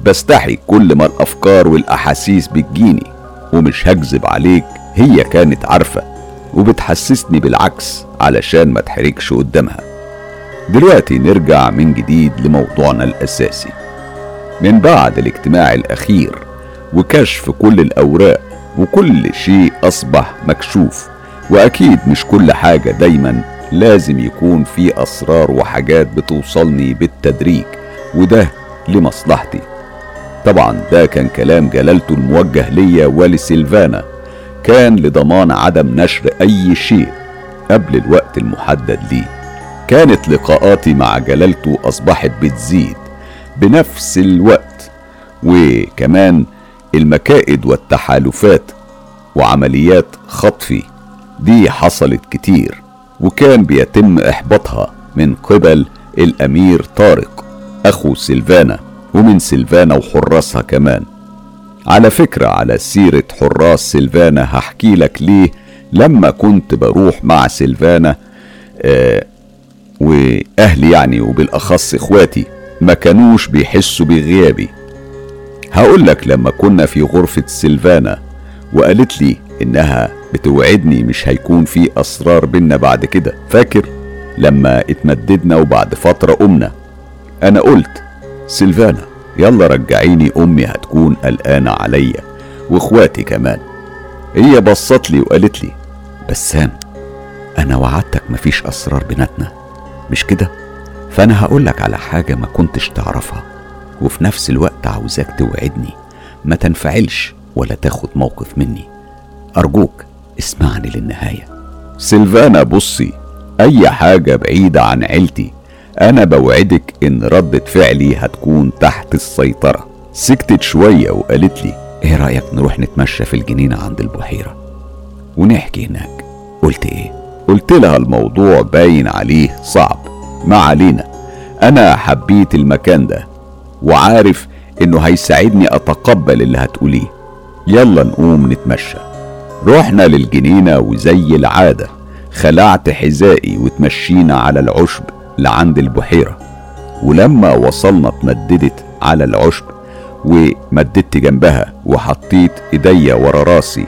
بستحي كل ما الأفكار والأحاسيس بتجيني ومش هكذب عليك هي كانت عارفة وبتحسسني بالعكس علشان ما تحركش قدامها. دلوقتي نرجع من جديد لموضوعنا الأساسي. من بعد الاجتماع الأخير وكشف كل الأوراق وكل شيء أصبح مكشوف وأكيد مش كل حاجة دايما لازم يكون في أسرار وحاجات بتوصلني بالتدريج وده لمصلحتي. طبعا ده كان كلام جلالته الموجه ليا ولسيلفانا كان لضمان عدم نشر أي شيء قبل الوقت المحدد ليه كانت لقاءاتي مع جلالته أصبحت بتزيد بنفس الوقت وكمان المكائد والتحالفات وعمليات خطفي دي حصلت كتير وكان بيتم إحباطها من قبل الأمير طارق أخو سيلفانا ومن سيلفانا وحراسها كمان. على فكرة على سيرة حراس سيلفانا هحكي لك ليه لما كنت بروح مع سيلفانا آه وأهلي يعني وبالأخص إخواتي ما كانوش بيحسوا بغيابي. هقول لك لما كنا في غرفة سيلفانا وقالت لي إنها بتوعدني مش هيكون في أسرار بينا بعد كده. فاكر؟ لما اتمددنا وبعد فترة قمنا. أنا قلت سيلفانا يلا رجعيني أمي هتكون قلقانة عليا وإخواتي كمان. هي بصت لي وقالت لي بسام أنا وعدتك مفيش أسرار بيناتنا مش كده؟ فأنا هقولك على حاجة ما كنتش تعرفها. وفي نفس الوقت عاوزاك توعدني. ما تنفعلش ولا تاخد موقف مني. أرجوك اسمعني للنهاية. سيلفانا بصي أي حاجة بعيدة عن عيلتي أنا بوعدك إن ردة فعلي هتكون تحت السيطرة. سكتت شوية وقالت لي إيه رأيك نروح نتمشى في الجنينة عند البحيرة؟ ونحكي هناك. قلت إيه؟ قلت لها الموضوع باين عليه صعب. ما علينا. أنا حبيت المكان ده. وعارف إنه هيساعدني أتقبل اللي هتقوليه. يلا نقوم نتمشى. رحنا للجنينة وزي العادة خلعت حذائي وتمشينا على العشب لعند البحيرة. ولما وصلنا اتمددت على العشب ومددت جنبها وحطيت إيديا ورا راسي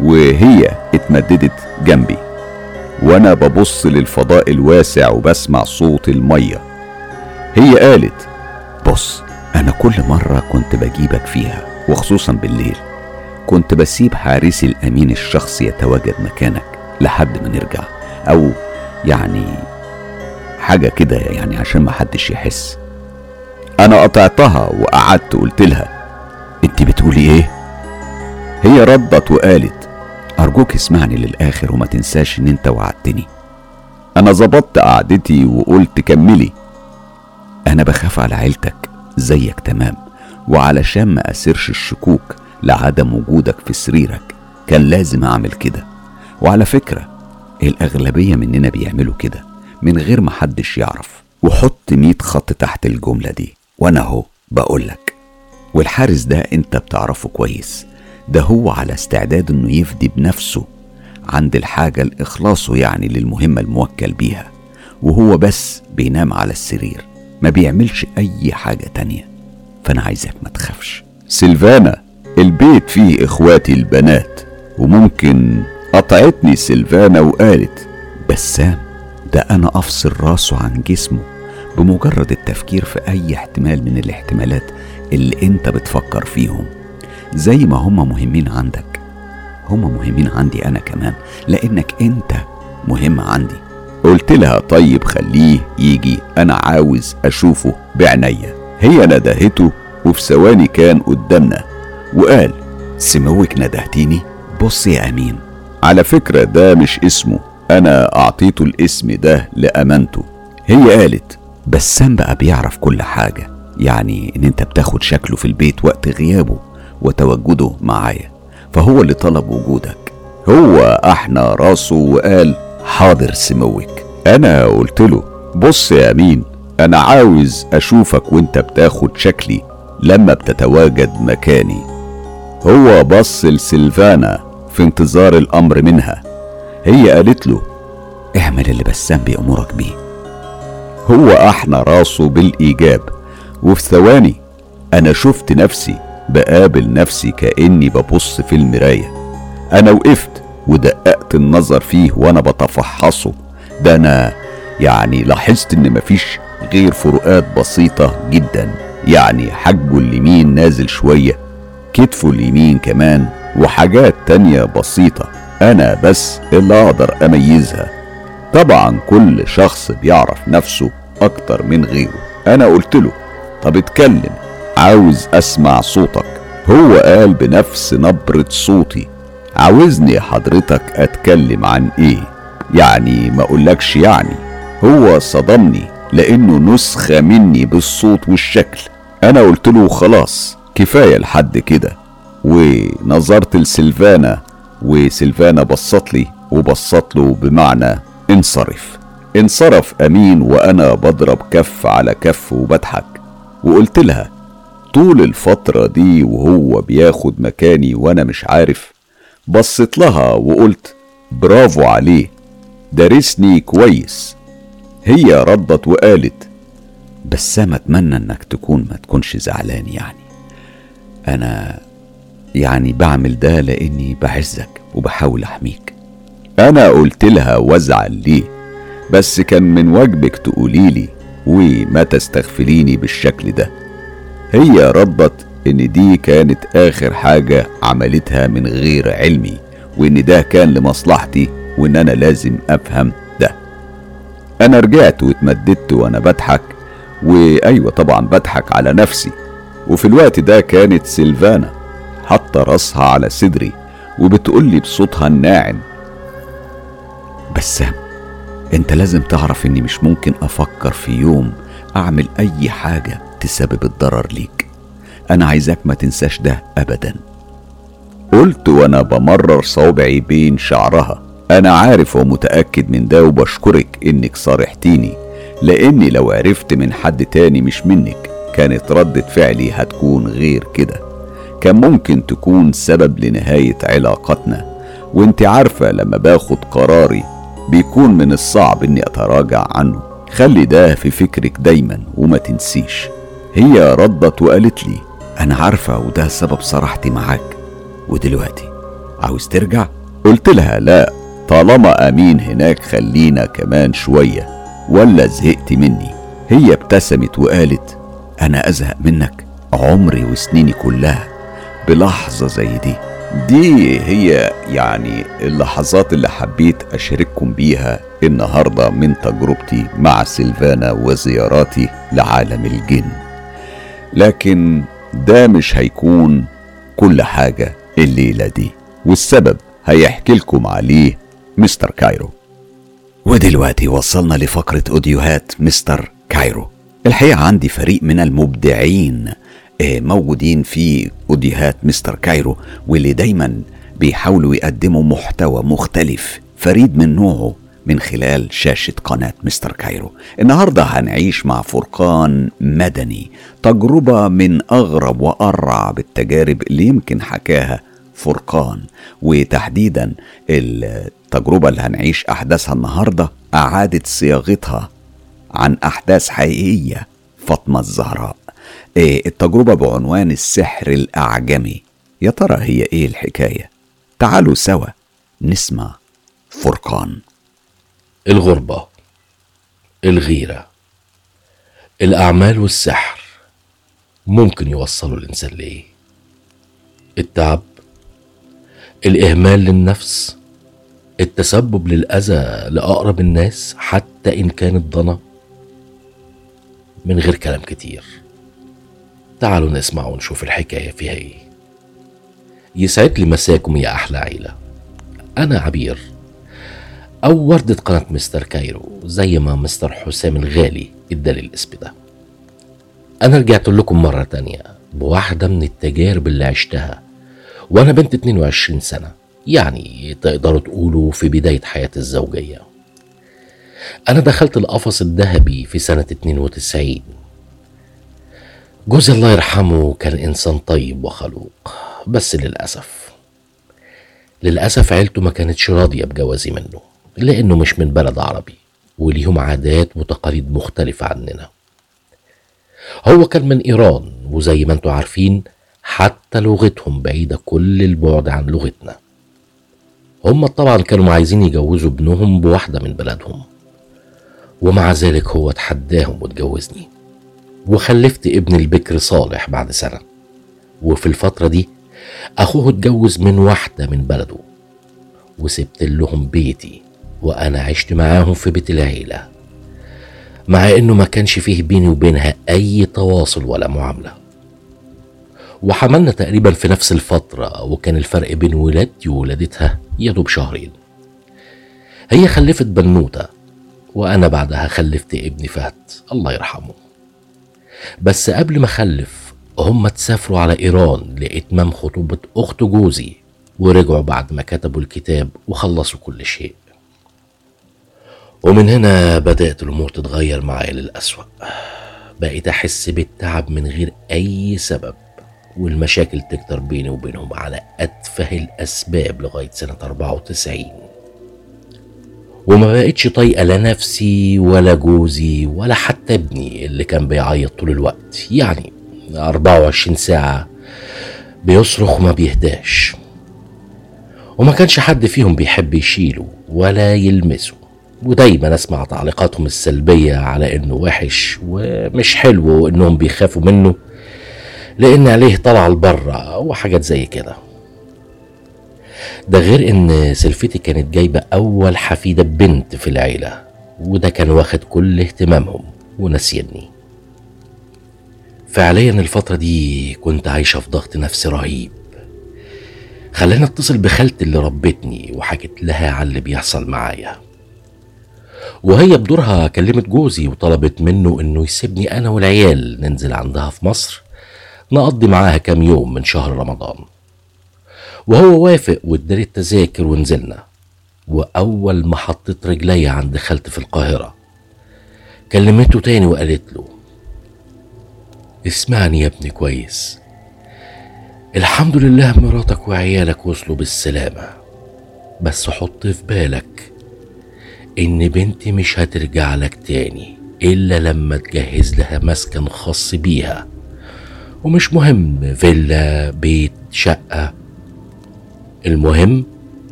وهي اتمددت جنبي. وأنا ببص للفضاء الواسع وبسمع صوت المية. هي قالت بص أنا كل مرة كنت بجيبك فيها وخصوصا بالليل. كنت بسيب حارسي الأمين الشخصي يتواجد مكانك لحد ما نرجع. أو يعني حاجة كده يعني عشان ما حدش يحس. أنا قطعتها وقعدت قلت لها أنت بتقولي إيه؟ هي ردت وقالت أرجوك اسمعني للآخر وما تنساش إن أنت وعدتني. أنا ظبطت قعدتي وقلت كملي. أنا بخاف على عيلتك زيك تمام وعلشان ما أسرش الشكوك لعدم وجودك في سريرك كان لازم أعمل كده. وعلى فكرة الأغلبية مننا بيعملوا كده من غير ما حدش يعرف. وحط ميت خط تحت الجملة دي وأنا أهو بقولك. والحارس ده أنت بتعرفه كويس. ده هو على استعداد إنه يفدي بنفسه عند الحاجة لإخلاصه يعني للمهمة الموكل بيها. وهو بس بينام على السرير. ما بيعملش أي حاجة تانية. فأنا عايزك ما تخافش. سيلفانا البيت فيه إخواتي البنات وممكن قطعتني سيلفانا وقالت بسام ده أنا أفصل راسه عن جسمه بمجرد التفكير في أي احتمال من الاحتمالات اللي أنت بتفكر فيهم. زي ما هما مهمين عندك. هما مهمين عندي أنا كمان لأنك أنت مهم عندي. قلت لها طيب خليه يجي أنا عاوز أشوفه بعناية. هي ندهته وفي ثواني كان قدامنا وقال سموك ندهتيني بص يا أمين. على فكرة ده مش اسمه أنا أعطيته الاسم ده لأمانته. هي قالت بسام بقى بيعرف كل حاجة يعني إن أنت بتاخد شكله في البيت وقت غيابه وتواجده معايا فهو اللي طلب وجودك. هو أحنى راسه وقال حاضر سموك. أنا قلت له بص يا أمين أنا عاوز أشوفك وأنت بتاخد شكلي لما بتتواجد مكاني. هو بص لسلفانا في انتظار الأمر منها. هي قالت له اعمل اللي بسام بيأمرك بيه. هو أحنى راسه بالإيجاب. وفي ثواني أنا شفت نفسي بقابل نفسي كأني ببص في المراية. أنا وقفت ودققت النظر فيه وأنا بتفحصه. ده أنا يعني لاحظت إن مفيش غير فروقات بسيطة جدا. يعني حجبه اليمين نازل شوية كتفه اليمين كمان وحاجات تانية بسيطة أنا بس اللي أقدر أميزها. طبعا كل شخص بيعرف نفسه أكتر من غيره. أنا قلت له طب اتكلم عاوز أسمع صوتك. هو قال بنفس نبرة صوتي عاوزني حضرتك أتكلم عن إيه؟ يعني ما أقولكش يعني. هو صدمني لأنه نسخة مني بالصوت والشكل. أنا قلت له خلاص كفاية لحد كده. ونظرت لسلفانا وسلفانا بصت لي وبصت له بمعنى انصرف. انصرف أمين وأنا بضرب كف على كف وبضحك. وقلت لها طول الفترة دي وهو بياخد مكاني وأنا مش عارف بصيت لها وقلت برافو عليه. دارسني كويس. هي ردت وقالت بسام أتمنى إنك تكون ما تكونش زعلان يعني. أنا يعني بعمل ده لإني بعزك وبحاول أحميك. أنا قلت لها وأزعل ليه بس كان من واجبك تقوليلي وما تستغفليني بالشكل ده. هي ردت إن دي كانت آخر حاجة عملتها من غير علمي وإن ده كان لمصلحتي. وإن أنا لازم أفهم ده. أنا رجعت واتمددت وأنا بضحك وأيوة طبعا بضحك على نفسي. وفي الوقت ده كانت سيلفانا حاطة راسها على صدري وبتقولي بصوتها الناعم بسام أنت لازم تعرف إني مش ممكن أفكر في يوم أعمل أي حاجة تسبب الضرر ليك. أنا عايزك ما تنساش ده ابدا. قلت وأنا بمرر صوابعي بين شعرها. أنا عارف ومتأكد من ده وبشكرك إنك صارحتيني لأني لو عرفت من حد تاني مش منك كانت ردة فعلي هتكون غير كده. كان ممكن تكون سبب لنهاية علاقتنا وأنت عارفة لما باخد قراري بيكون من الصعب إني أتراجع عنه. خلي ده في فكرك دايما وما تنسيش. هي ردت وقالت لي أنا عارفة وده سبب صراحتي معاك. ودلوقتي عاوز ترجع؟ قلت لها لا. طالما أمين هناك خلينا كمان شوية. ولا زهقت مني. هي ابتسمت وقالت أنا أزهق منك عمري وسنيني كلها بلحظة زي دي. دي هي يعني اللحظات اللي حبيت أشارككم بيها النهاردة من تجربتي مع سيلفانا وزياراتي لعالم الجن. لكن ده مش هيكون كل حاجة الليلة دي. والسبب هيحكي لكم عليه مستر كايرو. ودلوقتي وصلنا لفقرة أوديوهات مستر كايرو. الحقيقة عندي فريق من المبدعين آه، موجودين في أوديوهات مستر كايرو واللي دايما بيحاولوا يقدموا محتوى مختلف فريد من نوعه من خلال شاشة قناة مستر كايرو. النهاردة هنعيش مع فرقان مدني تجربة من أغرب وأرعب التجارب اللي يمكن حكاها فرقان. وتحديدا التجربة اللي هنعيش أحداثها النهاردة أعادت صياغتها عن أحداث حقيقية فاطمة الزهراء. إيه التجربة بعنوان السحر الأعجمي. يا ترى هي إيه الحكاية؟ تعالوا سوا نسمع فرقان. الغربة الغيرة الأعمال والسحر ممكن يوصلوا الإنسان لإيه؟ التعب الإهمال للنفس التسبب للأذى لأقرب الناس حتى إن كانت ضنا من غير كلام كتير. تعالوا نسمع ونشوف الحكاية فيها إيه. يسعد لي مساكم يا أحلى عيلة. أنا عبير. أو وردة قناة مستر كايرو زي ما مستر حسام الغالي ادالي الاسم ده. أنا رجعت لكم مرة تانية بواحدة من التجارب اللي عشتها. وأنا بنت 22 سنة يعني تقدروا تقولوا في بداية حياتي الزوجية. أنا دخلت القفص الذهبي في سنة 92 جوزي الله يرحمه كان إنسان طيب وخلوق بس للأسف. للأسف عيلته ما كانتش راضية بجوازي منه لأنه مش من بلد عربي وليهم عادات وتقاليد مختلفة عننا. هو كان من إيران وزي ما أنتوا عارفين حتى لغتهم بعيدة كل البعد عن لغتنا. هم طبعا كانوا عايزين يجوزوا ابنهم بواحدة من بلدهم. ومع ذلك هو تحداهم واتجوزني. وخلفت ابن البكر صالح بعد سنة. وفي الفترة دي أخوه اتجوز من واحدة من بلده. وسبت لهم بيتي. وأنا عشت معاهم في بيت العيلة. مع إنه ما كانش فيه بيني وبينها أي تواصل ولا معاملة. وحملنا تقريبا في نفس الفترة وكان الفرق بين ولادتي وولادتها يدوب شهرين. هي خلفت بنوتة وأنا بعدها خلفت ابني فهد الله يرحمه. بس قبل ما أخلف هم تسافروا على إيران لإتمام خطوبة أخت جوزي ورجعوا بعد ما كتبوا الكتاب وخلصوا كل شيء. ومن هنا بدأت الأمور تتغير معايا للأسوأ. بقيت أحس بالتعب من غير أي سبب. والمشاكل تكتر بيني وبينهم على أتفه الأسباب لغاية سنة 94 وما بقتش طايقة لا نفسي ولا جوزي ولا حتى ابني اللي كان بيعيط طول الوقت. يعني 24 ساعة بيصرخ وما بيهداش. وما كانش حد فيهم بيحب يشيله ولا يلمسه. ودايما أسمع تعليقاتهم السلبية على إنه وحش ومش حلو وإنهم بيخافوا منه. لأن عليه طلع لبره وحاجات زي كده. ده غير إن سلفتي كانت جايبة أول حفيدة بنت في العيلة وده كان واخد كل اهتمامهم ونسيني. فعليا الفترة دي كنت عايشة في ضغط نفسي رهيب. خلاني اتصل بخالتي اللي ربتني وحكيت لها على اللي بيحصل معايا. وهي بدورها كلمت جوزي وطلبت منه إنه يسيبني أنا والعيال ننزل عندها في مصر نقضي معاها كام يوم من شهر رمضان. وهو وافق واداني التذاكر ونزلنا. وأول ما حطيت رجلي عند خالتي في القاهرة كلمته تاني وقالت له اسمعني يا ابني كويس. الحمد لله مراتك وعيالك وصلوا بالسلامة. بس حط في بالك إن بنتي مش هترجع لك تاني إلا لما تجهز لها مسكن خاص بيها. ومش مهم فيلا بيت شقة. المهم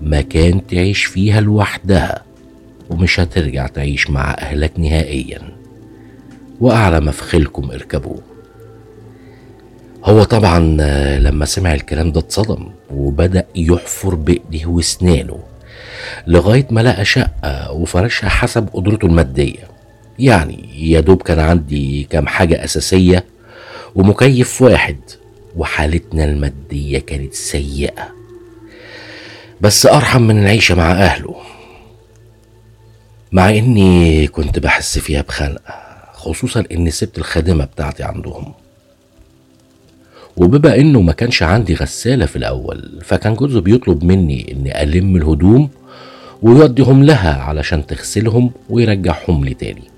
مكان تعيش فيها لوحدها ومش هترجع تعيش مع أهلك نهائيا. وأعلى مفخلكم اركبوه. هو طبعا لما سمع الكلام ده اتصدم وبدأ يحفر بإيديه واسنانه لغاية ما لقى شقة وفرشها حسب قدرته المادية. يعني يا دوب كان عندي كام حاجة أساسية ومكيف واحد وحالتنا المادية كانت سيئة. بس أرحم من العيشة مع أهله. مع إني كنت بحس فيها بخنقة خصوصا إني سبت الخادمة بتاعتي عندهم. وبما إنه ما كانش عندي غسالة في الأول فكان جوزي بيطلب مني إني ألم الهدوم ويوديهم لها علشان تغسلهم ويرجعهم لي تاني.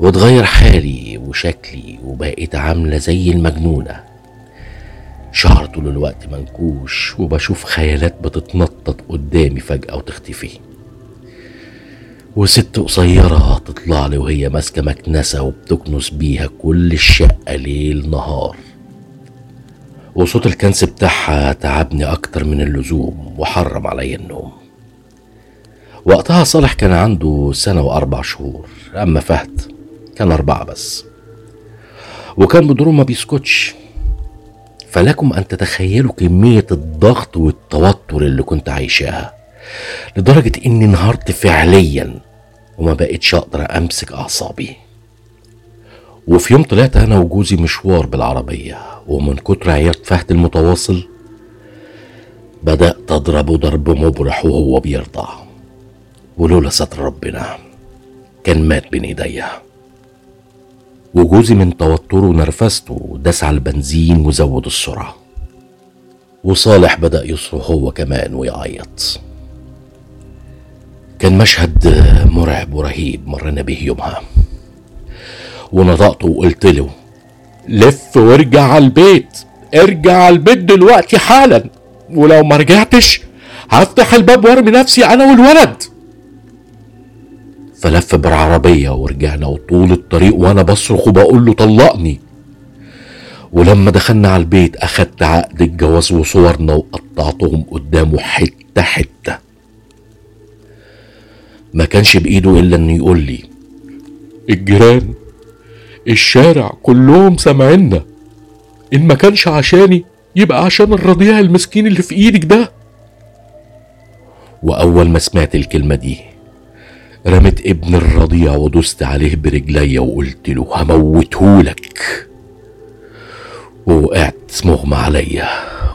واتغير حالي وشكلي وبقيت عاملة زي المجنونة. شعر طول الوقت منكوش وبشوف خيالات بتتنطط قدامي فجأة وتختفي. وست قصيرة تطلع لي وهي ماسكة مكنسة وبتكنس بيها كل الشقة ليل نهار. وصوت الكنس بتاعها تعبني أكتر من اللزوم وحرم عليا النوم. وقتها صالح كان عنده سنة وأربع شهور أما فهد كان أربعة بس. وكان بدوره ما بيسكتش. فلكم أن تتخيلوا كمية الضغط والتوتر اللي كنت عايشاها. لدرجة إني انهارت فعليا وما بقتش أقدر أمسك أعصابي. وفي يوم طلعت أنا وجوزي مشوار بالعربية ومن كتر عياط فهد المتواصل بدأت أضربه ضرب مبرح وهو بيرضع. ولولا ستر ربنا كان مات بين إيديا. وجوزي من توتره ونرفزته داس على البنزين وزود السرعة. وصالح بدأ يصرخ هو كمان ويعيط. كان مشهد مرعب ورهيب مرنا به يومها. ونطقت وقلت له لف وارجع على البيت. ارجع على البيت دلوقتي حالا. ولو ما رجعتش هفتح الباب وارمي نفسي أنا والولد. فلف بالعربية ورجعنا وطول الطريق وأنا بصرخ وبقول له طلقني. ولما دخلنا على البيت أخدت عقد الجواز وصورنا وقطعتهم قدامه حتة حتة. ما كانش بإيده إلا إنه يقول لي الجيران الشارع كلهم سامعينا إن ما كانش عشاني يبقى عشان الرضيع المسكين اللي في إيدك ده. وأول ما سمعت الكلمة دي رميت ابن الرضيع ودست عليه برجليا وقلت له هموتهولك. ووقعت مغمى عليا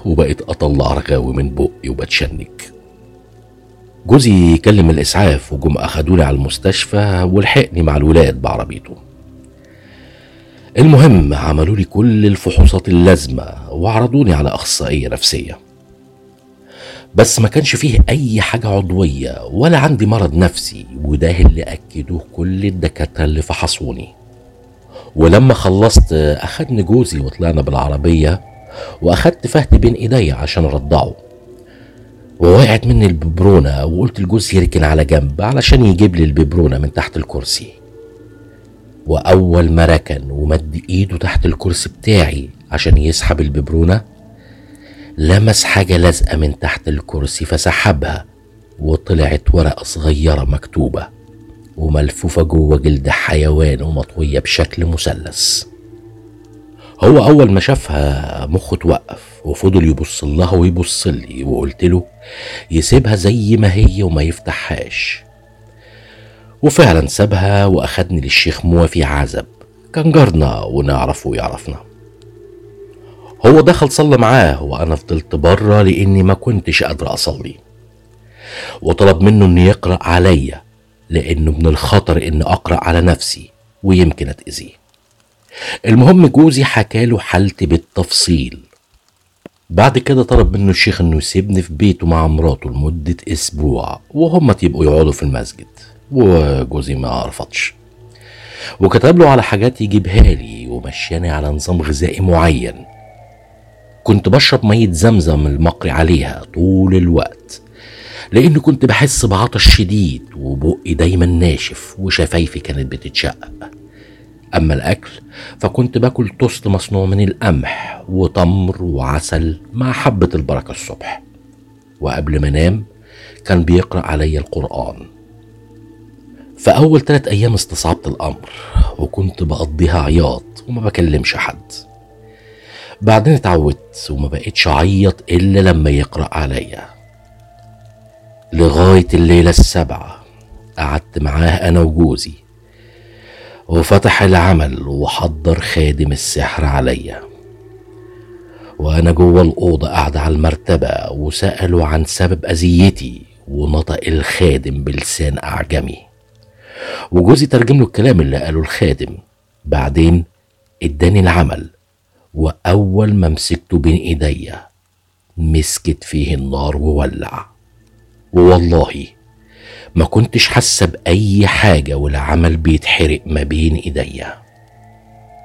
وبقيت أطلع رغاوي من بقي وبتشنج. جوزي كلم الإسعاف وجم أخدوني على المستشفى ولحقني مع الولاد بعربيته. المهم عملوا لي كل الفحوصات اللازمة وعرضوني على أخصائية نفسية. بس ما كانش فيه أي حاجة عضوية ولا عندي مرض نفسي وده اللي أكدوه كل الدكاترة اللي فحصوني. ولما خلصت اخدني جوزي وطلعنا بالعربية وأخدت فهد بين إيديا عشان أرضعه. ووقعت مني الببرونة وقلت لجوزي يركن على جنب علشان يجيب لي الببرونة من تحت الكرسي. وأول ما ركن ومد إيده تحت الكرسي بتاعي عشان يسحب الببرونة لمس حاجة لازقة من تحت الكرسي فسحبها وطلعت ورقة صغيرة مكتوبة وملفوفة جوه جلد حيوان ومطوية بشكل مثلث. هو أول ما شافها مخه توقف وفضل يبص لها ويبص لي وقلت له يسيبها زي ما هي وما يفتحهاش. وفعلا سابها وأخدني للشيخ موافي عزب. كان جارنا ونعرفه ويعرفنا. هو دخل صلى معاه وأنا فضلت بره لإني ما كنتش قادر أصلي. وطلب منه إنه يقرأ عليا لأنه من الخطر ان أقرأ على نفسي ويمكن أتأذيه. المهم جوزي حكاله حالتي بالتفصيل. بعد كده طلب منه الشيخ إنه يسيبني في بيته مع مراته لمدة أسبوع وهما يبقوا يقعدوا في المسجد. وجوزي ما رفضش. وكتب له على حاجات يجيبها لي ومشاني على نظام غذائي معين. كنت بشرب مية زمزم المقري عليها طول الوقت لأني كنت بحس بعطش شديد وبقي دايما ناشف وشفايفي كانت بتتشقق. أما الأكل فكنت باكل توست مصنوع من القمح وتمر وعسل مع حبة البركة الصبح. وقبل ما أنام كان بيقرأ عليا القرآن. فأول ثلاث أيام استصعبت الأمر وكنت بقضيها عياط وما بكلمش حد. بعدين اتعودت وما بقيتش أعيط إلا لما يقرأ عليا. لغاية الليلة السابعة قعدت معاه أنا وجوزي. وفتح العمل وحضر خادم السحر عليا. وأنا جوه الأوضة قاعدة على المرتبة وسألوا عن سبب أذيتي ونطق الخادم بلسان أعجمي. وجوزي ترجم له الكلام اللي قاله الخادم. بعدين إداني العمل. وأول ما مسكته بين إيديا مسكت فيه النار وولع. ووالله ما كنتش حاسة بأي حاجة والعمل بيتحرق ما بين إيديا.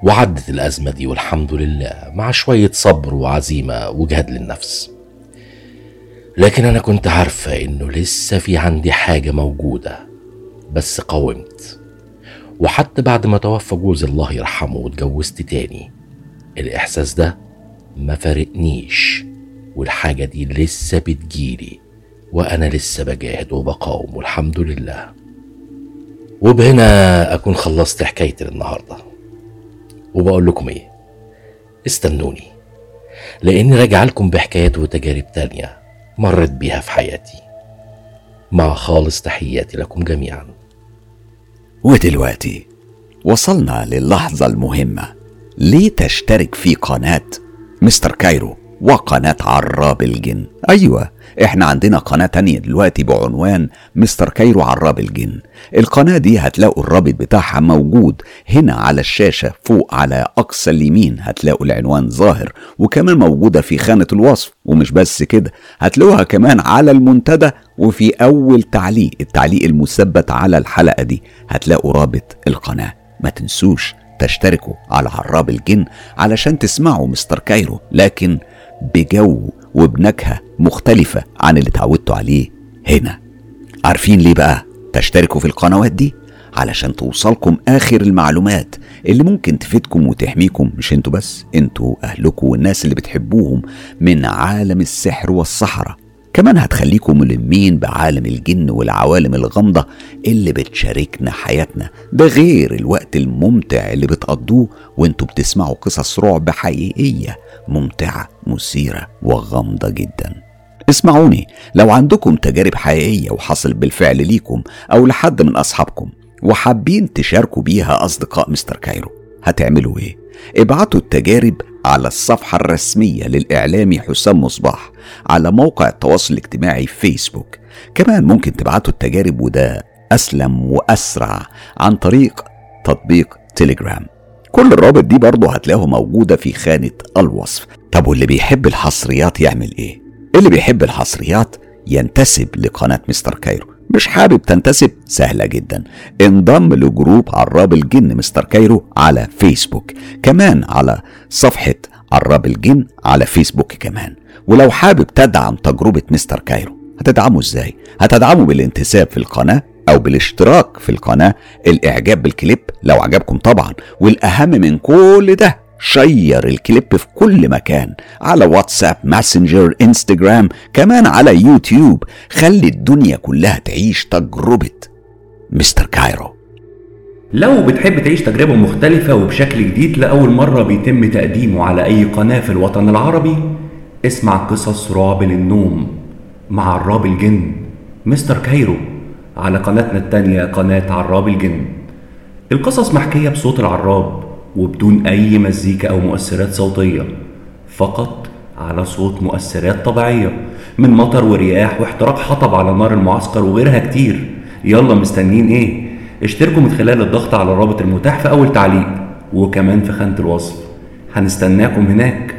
وعدت الأزمة دي والحمد لله مع شوية صبر وعزيمة وجهد للنفس. لكن أنا كنت عارفة إنه لسه في عندي حاجة موجودة بس قاومت. وحتى بعد ما توفى جوزي الله يرحمه واتجوزت تاني الإحساس ده ما فارقنيش والحاجة دي لسه بتجيلي وأنا لسه بجاهد وبقاوم والحمد لله. وبهنا أكون خلصت حكايتي للنهاردة وبقول لكم إيه؟ استنوني لأني راجع لكم بحكايات وتجارب تانية مرت بيها في حياتي. مع خالص تحياتي لكم جميعاً. ودلوقتي وصلنا للحظة المهمة. ليه تشترك في قناة مستر كايرو وقناة عراب الجن؟ أيوة إحنا عندنا قناة تانية دلوقتي بعنوان مستر كايرو عراب الجن. القناة دي هتلاقوا الرابط بتاعها موجود هنا على الشاشة فوق على أقصى اليمين هتلاقوا العنوان ظاهر وكمان موجودة في خانة الوصف. ومش بس كده هتلاقوها كمان على المنتدى وفي أول تعليق التعليق المثبت على الحلقة دي. هتلاقوا رابط القناة. ما تنسوش تشتركوا على عراب الجن علشان تسمعوا مستر كايرو لكن بجو وبنكهة مختلفة عن اللي اتعودتوا عليه هنا. عارفين ليه بقى تشتركوا في القنوات دي؟ علشان توصلكم آخر المعلومات اللي ممكن تفيدكم وتحميكم. مش أنتوا بس أنتوا أهلكم والناس اللي بتحبوهم من عالم السحر والصحراء. كمان هتخليكم ملمين بعالم الجن والعوالم الغامضة اللي بتشاركنا حياتنا ده غير الوقت الممتع اللي بتقضوه وانتوا بتسمعوا قصص رعب حقيقية ممتعة مثيرة وغامضة جدا اسمعوني لو عندكم تجارب حقيقية وحصل بالفعل ليكم أو لحد من أصحابكم وحابين تشاركوا بيها أصدقاء مستر كايرو هتعملوا إيه؟ ابعتوا التجارب على الصفحة الرسمية للإعلامي حسام مصباح على موقع التواصل الاجتماعي فيسبوك. كمان ممكن تبعتوا التجارب وده أسلم وأسرع عن طريق تطبيق تليجرام كل الرابط دي برضه هتلاقوها موجودة في خانة الوصف. طب واللي بيحب الحصريات يعمل إيه؟ اللي بيحب الحصريات ينتسب لقناة مستر كايرو. مش حابب تنتسب؟ سهلة جدا. انضم لجروب عراب الجن مستر كايرو على فيسبوك. كمان على صفحة عراب الجن على فيسبوك كمان. ولو حابب تدعم تجربة مستر كايرو هتدعمه إزاي؟ هتدعمه بالانتساب في القناة أو بالاشتراك في القناة. الإعجاب بالكليب لو عجبكم طبعا. والأهم من كل ده share الكليب في كل مكان على واتساب ماسنجر انستجرام كمان على يوتيوب. خلي الدنيا كلها تعيش تجربة مستر كايرو. لو بتحب تعيش تجربة مختلفة وبشكل جديد لأول مرة بيتم تقديمه على أي قناة في الوطن العربي اسمع قصص رعب للنوم مع عراب الجن مستر كايرو على قناتنا التانية قناة عراب الجن. القصص محكية بصوت العراب. وبدون أي مزيكا أو مؤثرات صوتية فقط على صوت مؤثرات طبيعية من مطر ورياح واحتراق حطب على نار المعسكر وغيرها كتير. يلا مستنيين إيه؟ اشتركوا من خلال الضغط على الرابط المتاح في أول تعليق وكمان في خانة الوصف. هنستناكم هناك.